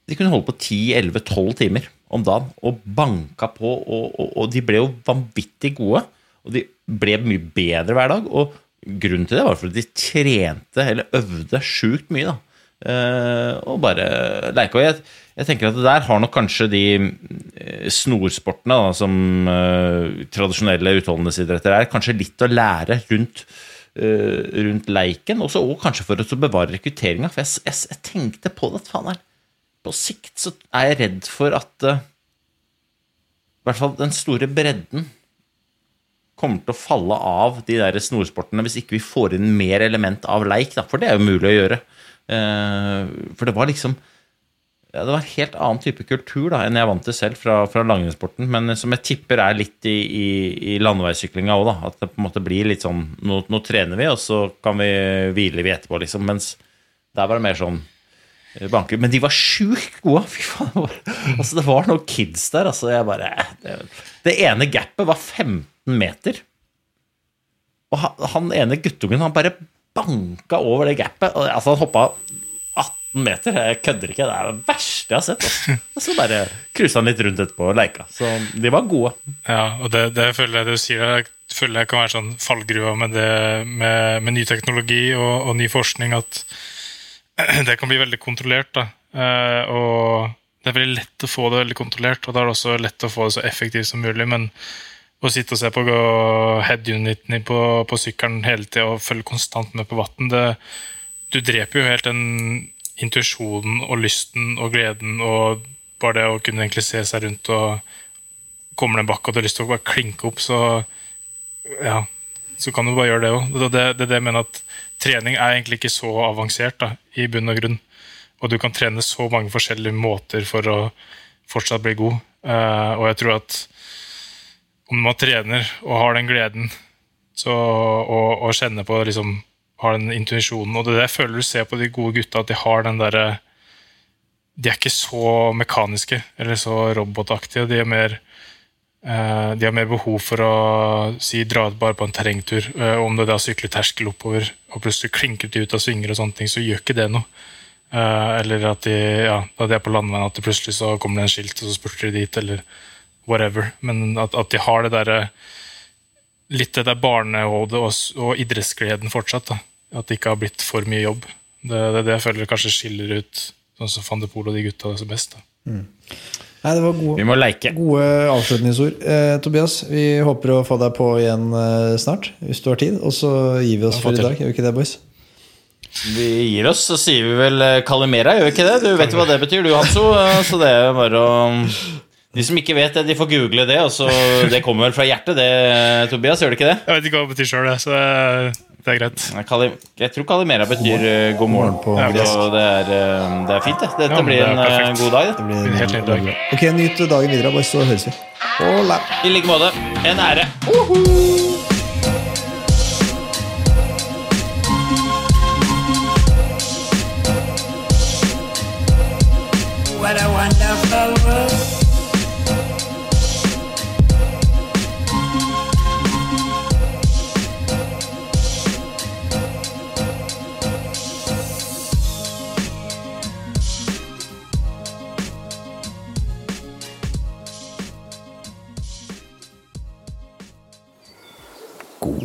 de kunne holde på 10-11-12 timer om dagen og banka på, og, og, og, de ble jo vanvittig gode. Og de ble mye bedre hver dag. Og grunnen til det var fordi de trente eller øvde sjukt mye. da. Uh, og bare leika. Og jeg, jeg, tenker at det der har nok kanskje de uh, snorsportene da, som uh, tradisjonelle utholdenhetsidretter er, kanskje litt å lære rundt uh, rundt leiken. Også, og kanskje for å bevare rekrutteringa. For jeg, jeg, jeg, tenkte på det. Faen, her. på sikt så er jeg redd for at uh, i hvert fall den store bredden kommer til å falle av de der snorsportene hvis ikke vi får inn mer element av leik. Da. For det er jo mulig å gjøre. Uh, for det var liksom ja, det var en helt annen type kultur da, enn jeg vant til selv fra, fra langrennssporten. Men som jeg tipper er litt i, i, i landeveissyklinga òg, At det på en måte blir litt sånn nå, nå, trener vi, og så kan vi hvile vi etterpå, liksom. Mens der var det mer sånn eh, banker. Men de var sjukt gode! Fy faen. Altså, det var noen kids der. Altså, jeg bare det, det ene gapet var 15 meter. Og han, han ene guttungen, han bare banka over det gapet. Altså, han hoppa 18 meter. Jeg kødder ikke. Det er det verste jeg har sett. Altså. Og så bare cruisa han litt rundt etterpå og leika. Så de var gode. Ja, og det, det føler jeg du sier, jeg føler jeg kan være sånn fallgruva med, med, med ny teknologi og, og, ny forskning, at det kan bli veldig kontrollert. da. Eh, og det er veldig lett å få det veldig kontrollert, og da er det også lett å få det så effektivt som mulig. men å sitte og se på head-uniten på, på sykkelen hele tida og følge konstant med på vann, du dreper jo helt den intuisjonen og lysten og gleden og bare det å kunne egentlig se seg rundt og kommer det en bakke og du har lyst til å bare klinke opp, så ja, så kan du bare gjøre det òg. Det, det, det, det jeg mener at trening er egentlig ikke så avansert da, i bunn og grunn. Og du kan trene så mange forskjellige måter for å fortsatt bli god. Uh, og jeg tror at om man trener og har den gleden så, og, og kjenner på liksom har den intuisjonen. Og det er jeg føler du ser på de gode gutta, at de har den derre De er ikke så mekaniske eller så robotaktige. De er mer uh, har mer behov for å si dra ut bare på en terrengtur. Uh, om det er å sykle terskel oppover og plutselig klinker de ut av svinger, og sånne ting, så gjør ikke det noe. Uh, eller at de, ja, da de er på landeveien, at det plutselig så kommer det en skilt, og så spurter de dit, eller whatever. Men at, at de har det derre Litt det der barnehodet og, og idrettsgleden fortsatt. da at det ikke har blitt for mye jobb. Det er det, det, jeg føler kanskje skiller ut sånn som van de Poel og de gutta som best. Mm. Nei, det var gode, vi må leke. gode avslutningsord. Eh, Tobias, vi håper å få deg på igjen eh, snart, hvis du har tid. Og så gir vi oss for i dag. Gjør vi ikke det, boys? Vi gir oss, så sier vi vel eh, Kalimera, gjør vi ikke det? Du vet jo hva det betyr, du, Hanso. eh, Så det er bare å De som ikke vet det, de får google det. Og så, det kommer vel fra hjertet, det, Tobias? Gjør det ikke det? Jeg vet ikke hva det betyr sjøl, så det, er greit. Jeg tror Kalimera betyr eh, god morgen. på Ja, gresk. det, er, eh, det er fint, det. Dette Ja, blir en perfekt. god dag. Det Det. blir en helt nydelig dag. Ok, nyt dagen videre, bare så høres vi. I like måte. En ære. What